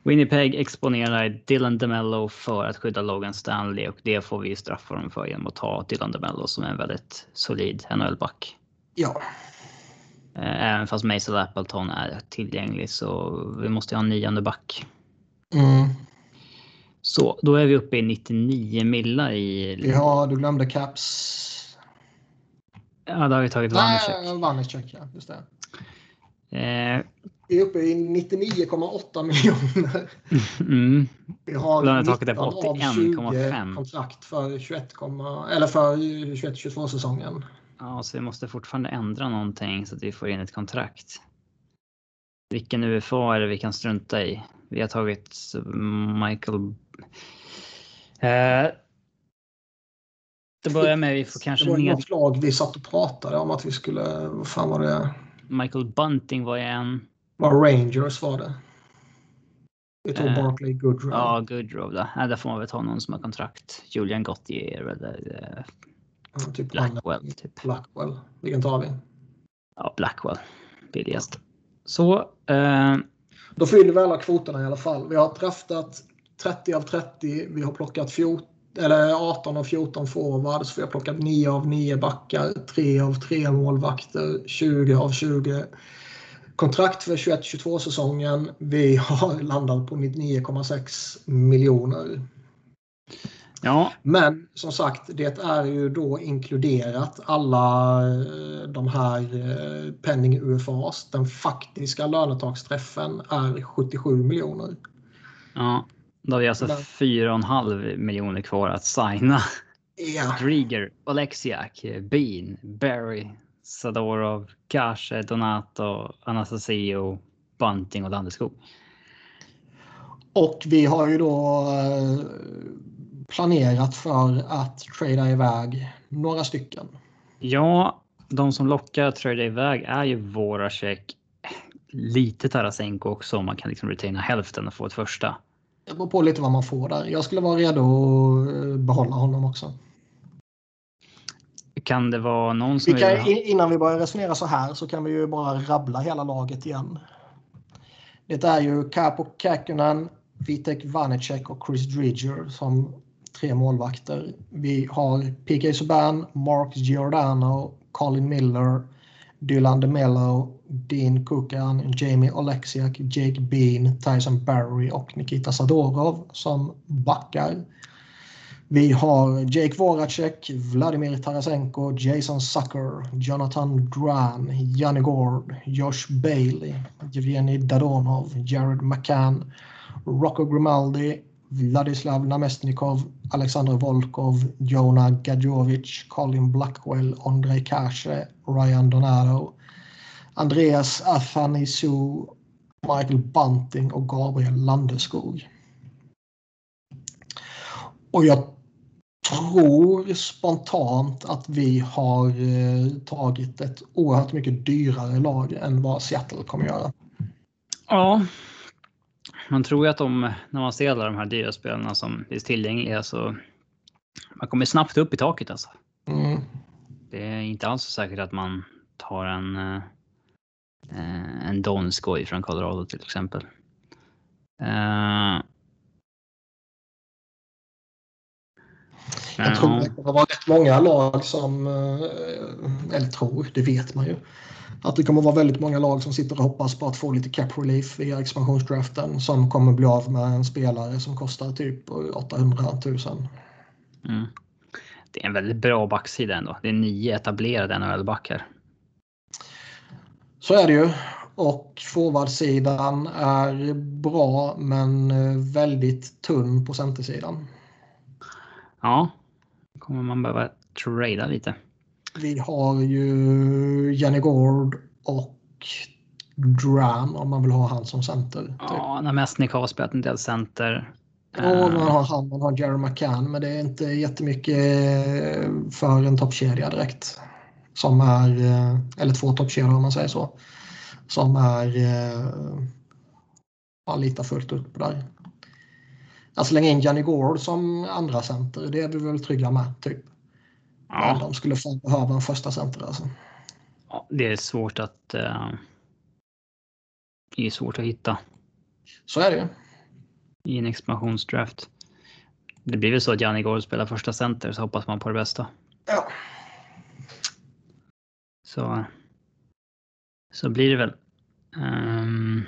Winnipeg exponerar Dylan DeMello för att skydda Logan Stanley och det får vi straffa dem för genom att ta Dylan DeMello som är en väldigt solid NHL-back. Ja, Eh, Även fast Mason Appleton är tillgänglig så vi måste ha en nionde back. mm. Så då är vi uppe i 99 millar i... har, du glömde Caps. Ja, då har vi tagit Vanecek. Nej, Vanecek, ja. Just det. Eh, Vi är uppe i 99,8 miljoner. mm, Vi har Lönetaket är 19 på av 20 81,5. kontrakt för 21, eller för 21-22 säsongen. Ja, så vi måste fortfarande ändra någonting så att vi får in ett kontrakt. Vilken UFA är det vi kan strunta i? Vi har tagit Michael. Eh, det börjar med vi får kanske Det var något lag vi satt och pratade om att vi skulle, vad fan var det? Michael Bunting var ju en. Var Rangers var det. Vi tog Eh, Barclay Goodrow. Ja, Goodrow då. Nej, där får man väl ta någon som har kontrakt. Julian Gauthier eller eh, Ja, typ Blackwell. Typ. Blackwell. Vilken tar vi? Ja, Blackwell. Billigast. Så. Eh, Då fyller vi alla kvoterna i alla fall. Vi har draftat 30 av 30. Vi har plockat 14, eller 18 av 14 forwards. Vi har plockat 9 av 9 backar. 3 av 3 målvakter. 20 av 20 kontrakt för 21-22 säsongen. Vi har landat på 99,6 miljoner. ja, Men som sagt, det är ju då inkluderat alla eh, de här eh, penning UFAs. Den faktiska lönetaksträffen är 77 miljoner. ja. Då har vi alltså Men- 4,5 miljoner kvar att signa. Ja, Drieger, Oleksiak, Bean, Barry, Sadorov, Kashe, Donato, Anastasio, Bunting och Landeskog. och vi har ju då eh, planerat för att trada iväg några stycken. Ja, de som lockar att trada iväg är ju Voracek. Lite Tarasenko också om man kan liksom retaina hälften och få ett första. Det beror på lite vad man får där. Jag skulle vara redo att eh, behålla honom också. Kan det vara någon som Vi kan, ha... innan vi börjar resonera så här så kan vi ju bara rabbla hela laget igen. Det är ju Capo Käkkönen, Vitek Vanecek och Chris Dridger som tre målvakter. Vi har PK Subban, Mark Giordano, Colin Miller, Dylan DeMello, Dean Kukan, Jamie Oleksiak, Jake Bean, Tyson Barry och Nikita Sadorov som backar. Vi har Jake Voracek, Vladimir Tarasenko, Jason Sucker, Jonathan Dran, Janne Gord, Josh Bailey, Jevgenij Dadonov, Jared McCann, Rocco Grimaldi, Vladislav Namestnikov, Alexander Volkov, Jona Gadjovic, Colin Blackwell, Andrei Kashe, Ryan Donato, Andreas Athanisu, Michael Bunting och Gabriel Landeskog. Och jag tror spontant att vi har eh, tagit ett oerhört mycket dyrare lag än vad Seattle kommer göra. Ja. Man tror ju att de, när man ser alla de här dyra spelarna som finns tillgängliga så man kommer snabbt upp i taket alltså. Mm. Det är inte alls så säkert att man tar en eh, en Donskoj från Colorado till exempel. Eh, Jag tror det kommer vara rätt många lag som, eh, eller tror, det vet man ju, att det kommer vara väldigt många lag som sitter och hoppas på att få lite cap relief via expansionsdraften som kommer bli av med en spelare som kostar typ 800 000. mm. Det är en väldigt bra backsida ändå. Det är nio etablerade NHL-backar. Så är det ju. Och forwardsidan är bra men väldigt tunn på centersidan. Ja, kommer man behöva trada lite. Vi har ju Jenny Gord och Dran om man vill ha han som center. Typ. Ja, Namestnik har spelat en del center. Ja, Eh, man har han, man har Jerry McCann, men det är inte jättemycket eh, för en toppkedja direkt. Som är, eh, eller två toppkedjor om man säger så. Som är, eh, man litar fullt upp där. Att slänga in Johnny Gord som andra center, det är vi väl trygga med. Typ. Men ja, de skulle fan behöva en första center alltså. ja, det är svårt att. eh, det är svårt att hitta Så är det ju. i en expansionsdraft. Det blir väl så att Janni går och spelar första center så hoppas man på det bästa. Ja. Så. Så blir det väl. Ehm,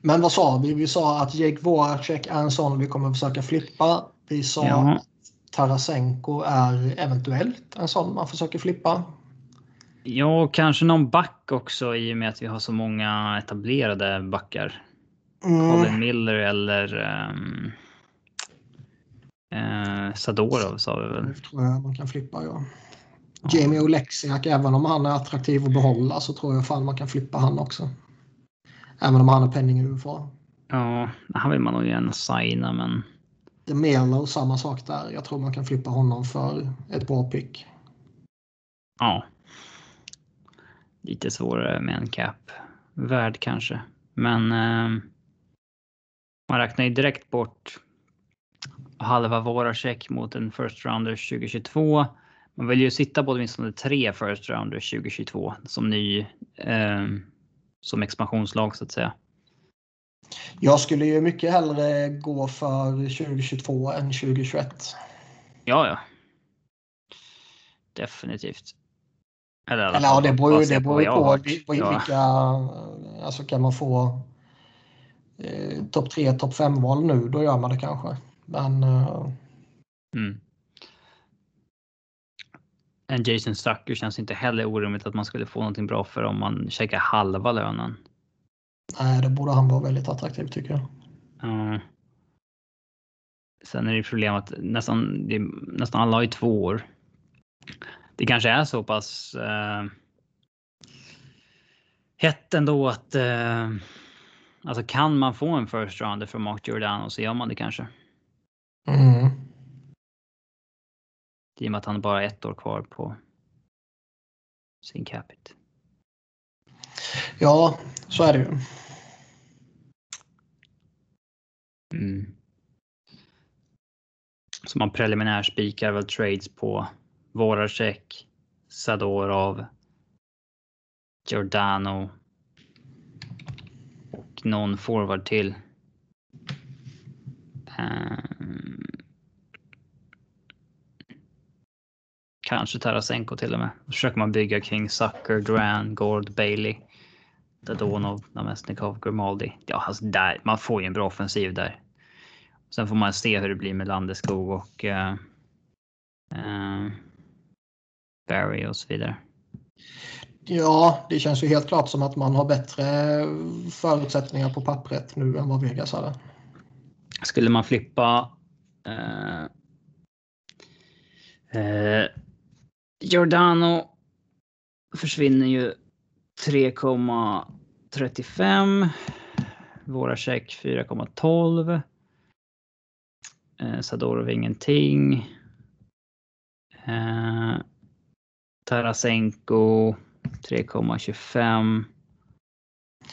Men vad sa vi? Vi sa att Jake Voracek är en sån vi kommer försöka flippa. Vi sa Ja. Tarasenko är eventuellt en sån man försöker flippa. ja, kanske någon back också i och med att vi har så många etablerade backar. Mm. Colin Miller eller um, eh, Sadorov sa vi väl. Det tror jag man kan flippa, ja. Jamie Oleksiak, även om han är attraktiv att behålla så tror jag fan man kan flippa han också. Även om han är penning UFA. Ja, han vill man nog gärna signa men. Det är Melo, samma sak där. Jag tror man kan flippa honom för ett bra pick. Ja. Lite svårare med en cap. Värd kanske. Men eh, man räknar ju direkt bort halva våra check mot en first rounder 2022. Man vill ju sitta på åtminstone tre first rounder 2022 som ny eh, som expansionslag så att säga. Jag skulle ju mycket hellre gå för 2022 än 2021. Ja, ja. Definitivt. Eller, Eller ja, det beror ju det beror på, på, på ja. vilka... Alltså kan man få eh, topp 3, topp 5-val nu, då gör man det kanske. Men... Eh... Mm. En Jason Stucker känns inte heller orimligt att man skulle få någonting bra för om man checkar halva lönen. Nej, det borde han vara väldigt attraktiv tycker jag. Ja. Sen är det problem att nästan, det, nästan alla har ju två år. Det kanske är så pass eh, hett ändå att eh, alltså kan man få en first rounder från Mark Giordano så gör man det kanske. Mm. I och med att han bara har ett år kvar på sin capita. Ja, så är det ju. Mm. Så man preliminär spikar väl trades på Voracek, Sadorov, Giordano och någon forward till. Um, kanske Tarasenko till och med. Då försöker man bygga kring Sucker, Duran, Gord, Bailey. Dadonov, Namestnikov, Grimaldi. Ja, alltså där, man får ju en bra offensiv där. Sen får man se hur det blir med Landeskog och uh, uh, Barry och så vidare. Ja, det känns ju helt klart som att man har bättre förutsättningar på pappret nu än vad Vegas hade. Skulle man flippa uh, Giordano försvinner ju 3,35. Våra check 4,12. Eh, Sadorov ingenting. Eh, Tarasenko 3,25.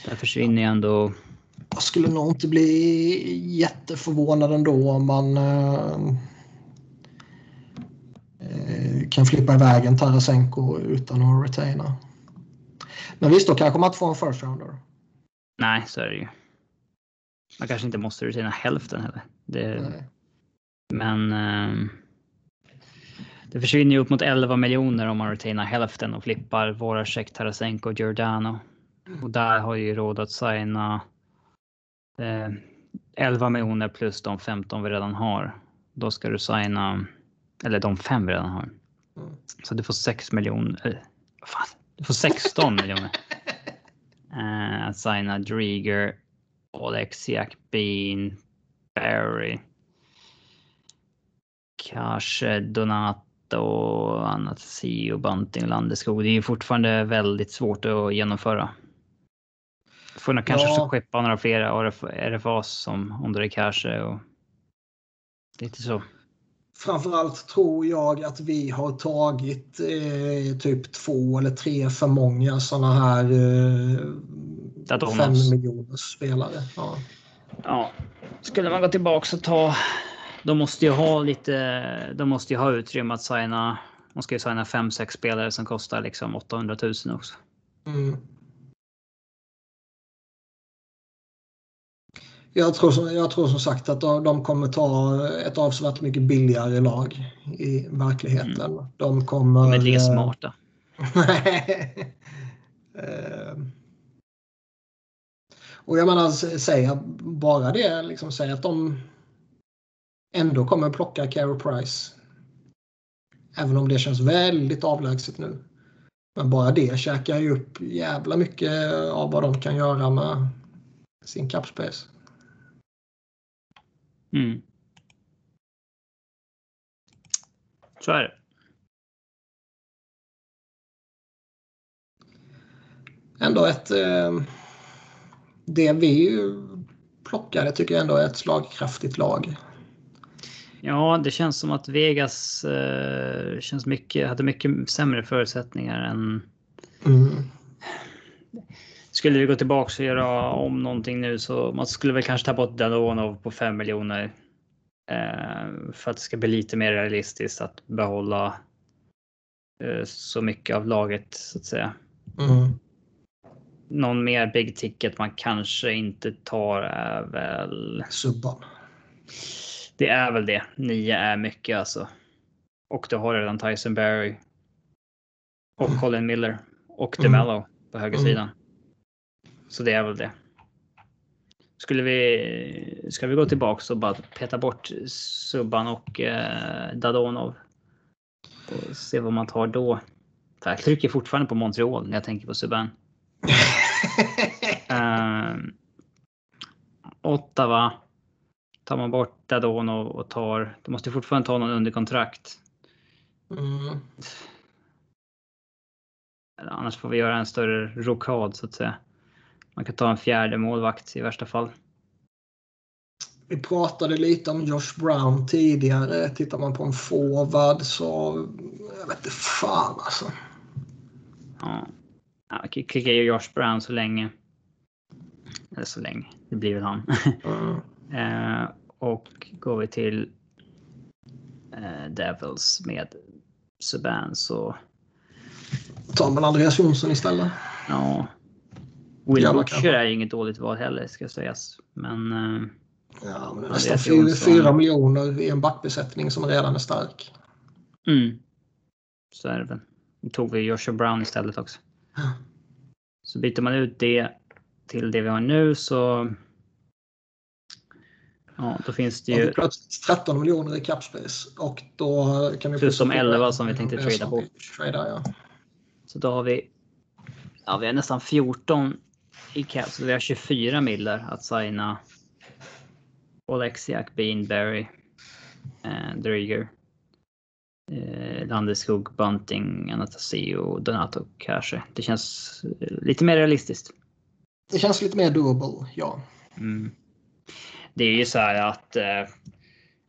Där försvinner ju ändå. Jag skulle nog inte bli jätteförvånad ändå om man eh, eh kan flippa iväg en Tarasenko utan att retaina. Men visst, då kanske man inte får en first rounder. Nej, så är det ju. Man kanske inte måste retaina hälften heller. Det, men eh, det försvinner ju upp mot 11 miljoner om man retainar hälften och flippar våra check Tarasenko och Giordano. Och där har ju råd att signa eh, 11 miljoner plus de 15 vi redan har. Då ska du signa, eller de fem vi redan har. Mm. Så du får 6 miljoner. Fan, du får 16 miljoner. Att signa Drieger, Oleksiak, Bean, Barry. Kanske Donato och annat. Sio, Bunting, Landeskog. Det är fortfarande väldigt svårt att genomföra. Får nog kanske ja. skeppa några fler RFAs som är kanske och lite så. Framförallt tror jag att vi har tagit eh, typ två eller tre för många sådana här eh, fem miljoners spelare. Ja. ja. Skulle man gå tillbaka och ta de måste ju ha lite. De måste ju ha utrymme att signa. Man ska ju signa 5-6 spelare som kostar liksom 800 000 också. Mm. Jag tror, jag tror som sagt att de kommer ta ett avsevärt mycket billigare lag i verkligheten. Mm. De kommer... De är lika eh, smarta. Eh, och jag menar, säga bara det, liksom säga att de ändå kommer plocka Carey Price. Även om det känns väldigt avlägset nu. Men bara det käkar ju upp jävla mycket av vad de kan göra med sin capspace. Mm. Så är det. Ändå ett... Eh, det vi plockade tycker jag ändå är ett slagkraftigt lag. Ja, det känns som att Vegas eh, känns mycket, hade mycket sämre förutsättningar än... Mm. Skulle vi gå tillbaka och göra om någonting nu så man skulle väl kanske ta bort Dadonov på 5 miljoner. Eh, för att det ska bli lite mer realistiskt att behålla eh, så mycket av laget så att säga. Mm. Någon mer big ticket man kanske inte tar är väl... Subban. Det är väl det. Nio är mycket alltså. Och du har redan Tyson Berry. Och mm. Colin Miller. Och DeMello mm. på högersidan. Mm. Så det är väl det. Skulle vi, ska vi gå tillbaks och bara peta bort Subban och eh, Dadonov? Och se vad man tar då. För jag trycker fortfarande på Montreal när jag tänker på Subban. uh, Ottawa. Tar man bort Dadonov och tar, du måste fortfarande ta någon under kontrakt. Mm. Annars får vi göra en större rokad så att säga. Man kan ta en fjärde målvakt i värsta fall. Vi pratade lite om Josh Brown tidigare. Tittar man på en forward så... Jag vet inte fan alltså. Ja. Jag klickar ju Josh Brown så länge. Eller så länge. Det blir väl han. Mm. eh, och går vi till eh, Devils med Subban så... Tar man Andreas Jonsson istället? Ja, Will Butcher är inget dåligt val heller ska sägas. Men... Eh, ja, men nästan 4, 4 miljoner i en backbesättning som redan är stark. Mm. Så är det väl. Nu tog vi Joshua Brown istället också. Så byter man ut det till det vi har nu så... Ja, då finns det ju... Plötsligt 13 miljoner i capspace och då kan vi... Plus de 11 som vi tänkte trada bort. Trada, ja. Så då har vi... Ja, vi har nästan 14 i cap, så vi har 24 millar att signa. Oleksiak, Beanberry, eh, Drieger. Eh, Landeskog, Bunting, Anastasio, Donato kanske. Det känns lite mer realistiskt. Det känns lite mer doable, ja. Mm. Det är ju så här att eh,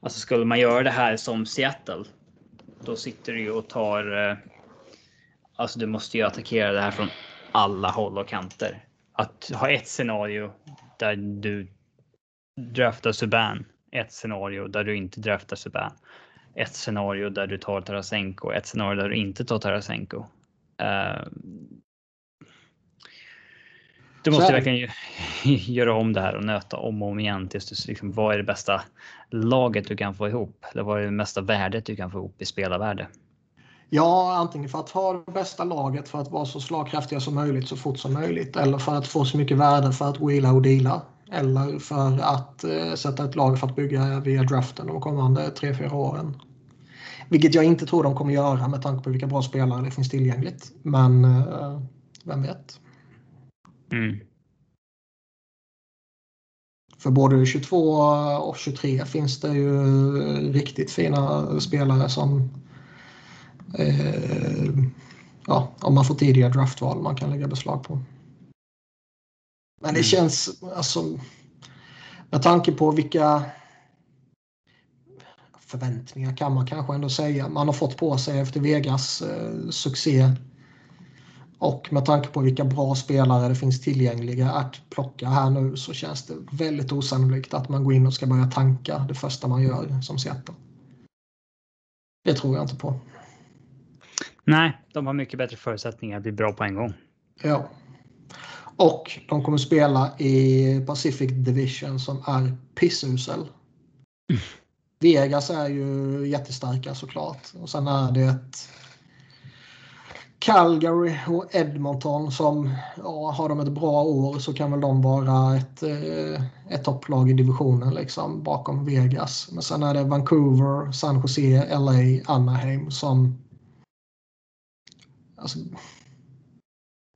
alltså skulle man göra det här som Seattle, då sitter du ju och tar. Eh, alltså, du måste ju attackera det här från alla håll och kanter att ha ett scenario där du draftar Subban, ett scenario där du inte draftar Subban, ett scenario där du tar Tarasenko, ett scenario där du inte tar Tarasenko. Uh, du måste verkligen göra om det här och nöta om och om igen tills du liksom, vad är det bästa laget du kan få ihop? Eller vad är det mesta värdet du kan få ihop i spelarvärde? Ja, antingen för att ha det bästa laget för att vara så slagkraftiga som möjligt så fort som möjligt. Eller för att få så mycket värde för att wheela och deala. Eller för att eh, sätta ett lag för att bygga via draften de kommande 3-4 åren. Vilket jag inte tror de kommer göra med tanke på vilka bra spelare det finns tillgängligt. Men eh, vem vet? Mm. För både 22 och 23 finns det ju riktigt fina spelare som eh, ja, om man får tidiga draftval man kan lägga beslag på. Men det mm. känns, alltså, med tanke på vilka förväntningar kan man kanske ändå säga man har fått på sig efter Vegas eh, succé. Och med tanke på vilka bra spelare det finns tillgängliga att plocka här nu så känns det väldigt osannolikt att man går in och ska börja tanka det första man gör som Seattle. Det tror jag inte på. Nej, de har mycket bättre förutsättningar att bli bra på en gång. Ja. Och de kommer spela i Pacific Division som är pissusel. Mm. Vegas är ju jättestarka såklart. Och sen är det ett Calgary och Edmonton som ja, har de ett bra år så kan väl de vara ett, eh, ett topplag i divisionen liksom bakom Vegas. Men sen är det Vancouver, San Jose, LA, Anaheim som Alltså,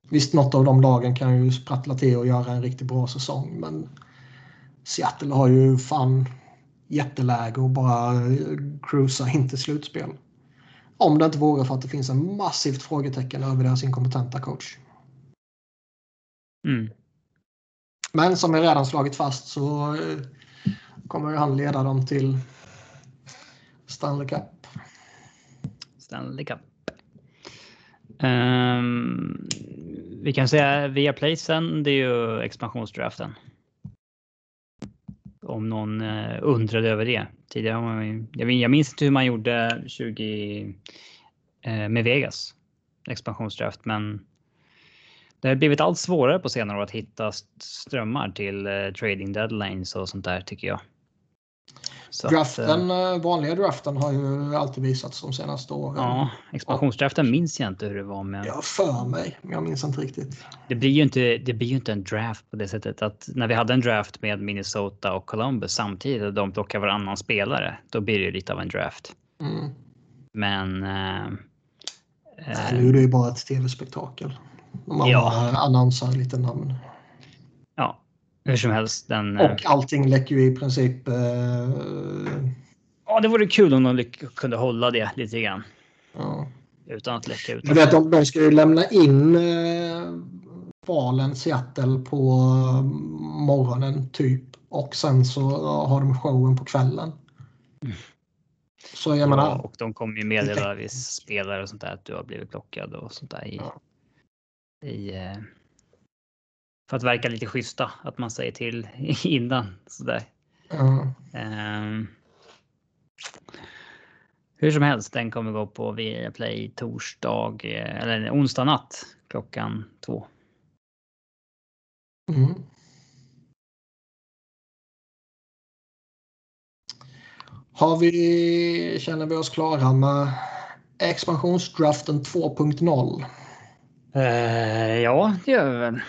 visst, något av de lagen kan ju sprattla till och göra en riktigt bra säsong, men Seattle har ju fan jätteläge och bara cruisa in till slutspel. Om det inte vore för att det finns en massivt frågetecken över deras inkompetenta coach. Mm. Men som jag redan slagit fast så eh, kommer ju han leda dem till Stanley Cup. Stanley Cup. Um, vi kan säga via placen, det är ju expansionsdraften. Om någon uh, undrade över det. Tidigare man, jag, jag minns inte hur man gjorde 20 uh, eh, med Vegas expansionsdraft, men det har blivit allt svårare på senare år att hitta strömmar till uh, trading deadlines och sånt där tycker jag. Så draften, att, eh, vanliga draften har ju alltid visats de senaste åren. Ja, expansionsdraften minns jag inte hur det var med. Ja, för mig, men jag minns inte riktigt. Det blir ju inte. Det blir ju inte en draft på det sättet att när vi hade en draft med Minnesota och Columbus samtidigt och de plockar varannan spelare, då blir det ju lite av en draft. Mm. Men. Äh, Nej, nu är det ju bara ett tv-spektakel. Man ja. annonsar lite namn. Ja, hur som helst. Den, och eh, allting läcker ju i princip. Eh... Ja, det vore kul om de kunde hålla det lite grann. Ja. Utan att läcka ut. Du vet, de, de ska ju lämna in eh, valen Seattle på morgonen typ. Och sen så har de showen på kvällen. Mm. Så jag ja, menar. Och de kommer ju meddela spelare och sånt där att du har blivit plockad och sånt där i, ja. i eh, för att verka lite schyssta, att man säger till innan sådär. Mm. Um, hur som helst, den kommer gå på Viaplay torsdag eller onsdag natt klockan två. Mm. Har vi, känner vi oss klara med expansionsdraften 2.0? Uh, ja, det gör vi väl.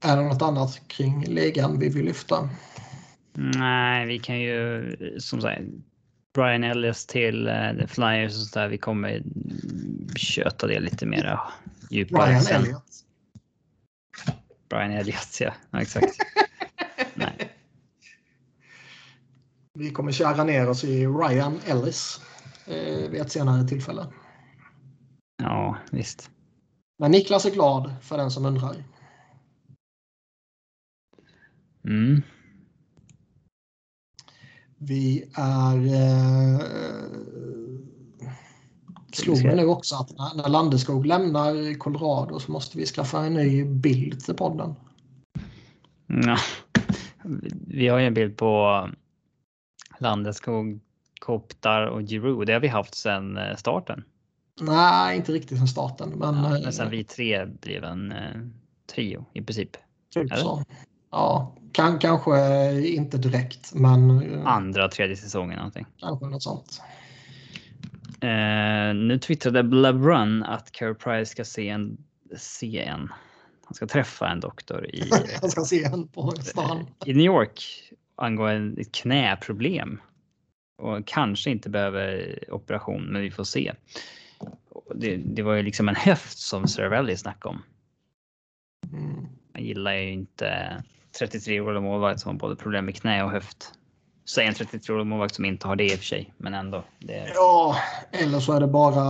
Är det något annat kring ligan vi vill lyfta? Nej, vi kan ju som sagt Brian Ellis till uh, The Flyers och så där. Vi kommer köta det lite mera djupare. Brian sen. Elliot. Brian Elliot, ja. ja exakt. Nej. Vi kommer köra ner oss i Ryan Ellis eh, vid ett senare tillfälle. Ja, visst. Men Niklas är glad för den som undrar. Mm. Vi är... Eh, slog mig nu också att när, när Landeskog lämnar Colorado så måste vi skaffa en ny bild till podden. Ja. Vi har ju en bild på Landeskog, Koptar och Giroud. Det har vi haft sedan eh, starten. Nej, inte riktigt sedan starten. Men, ja, men sen vi tre blev en eh, trio i princip. Typ så. Ja, kan, kanske inte direkt, men... Eh, Andra, tredje säsongen någonting. Kanske något sånt. Eh, nu twittrade LeBrun att Carey Price ska se en, se en. Han ska träffa en doktor i... Han ska se en på stan. I New York angående ett knäproblem. Och kanske inte behöver operation, men vi får se. Det, det var ju liksom en höft som Cervelli snackade om. Mm. Man gillar ju inte 33-åriga målvakt som har både problem med knä och höft. Säg en 33-årig målvakt som inte har det i och för sig, men ändå. Det... Ja, eller så är det bara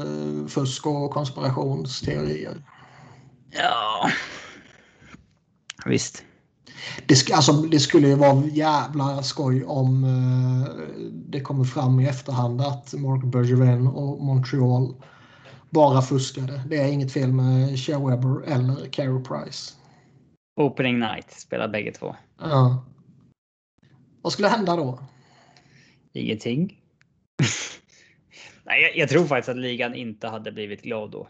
eh, fusk och konspirationsteorier. Ja, visst. Det, sk alltså, det skulle ju vara jävla skoj om uh, det kommer fram i efterhand att Mark Bergevin och Montreal bara fuskade. Det är inget fel med Shea Weber eller Carey Price. Opening night spelar bägge två. Ja. Vad skulle hända då? Ingenting. Nej, jag, jag, tror faktiskt att ligan inte hade blivit glad då.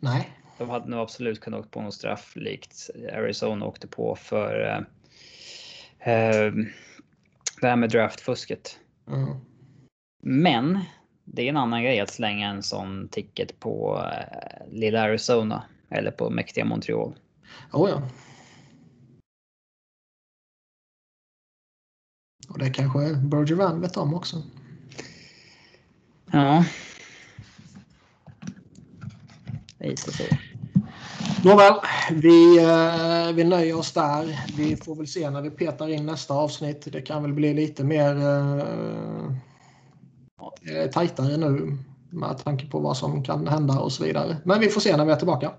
Nej. De hade nog absolut kunnat åka på någon straff likt Arizona åkte på för uh, uh, det här med draftfusket. Mm. Men det är en annan grej att slänga en sån ticket på uh, lilla Arizona eller på mäktiga Montreal. Oh ja. Och det kanske Bergevin vet om också. Ja. Lite så. Nåväl, vi, eh, vi nöjer oss där. Vi får väl se när vi petar in nästa avsnitt. Det kan väl bli lite mer eh, tajtare nu. med tanke på vad som kan hända och så vidare. Men vi får se när vi är tillbaka.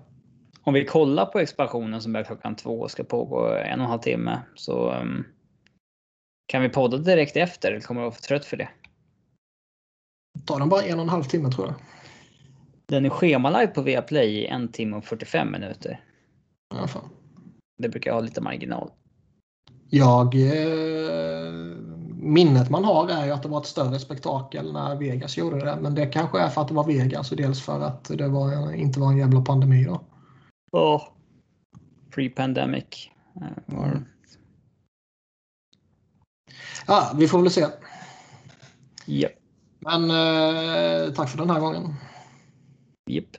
Om vi kollar på expansionen som börjar klockan två och ska pågå en och en halv timme så um, kan vi podda direkt efter eller kommer du vara för trött för det? Tar den bara en och en halv timme tror jag. Den är schemalagd på Viaplay i en timme och 45 minuter. Ja, fan. Det brukar ha lite marginal. Jag, eh, minnet man har är ju att det var ett större spektakel när Vegas gjorde det. Men det kanske är för att det var Vegas och dels för att det var, inte var en jävla pandemi då. Oh. Pre-pandemic. Uh, mm. Ja, vi får väl se. Yep. Men eh, tack för den här gången. Yep.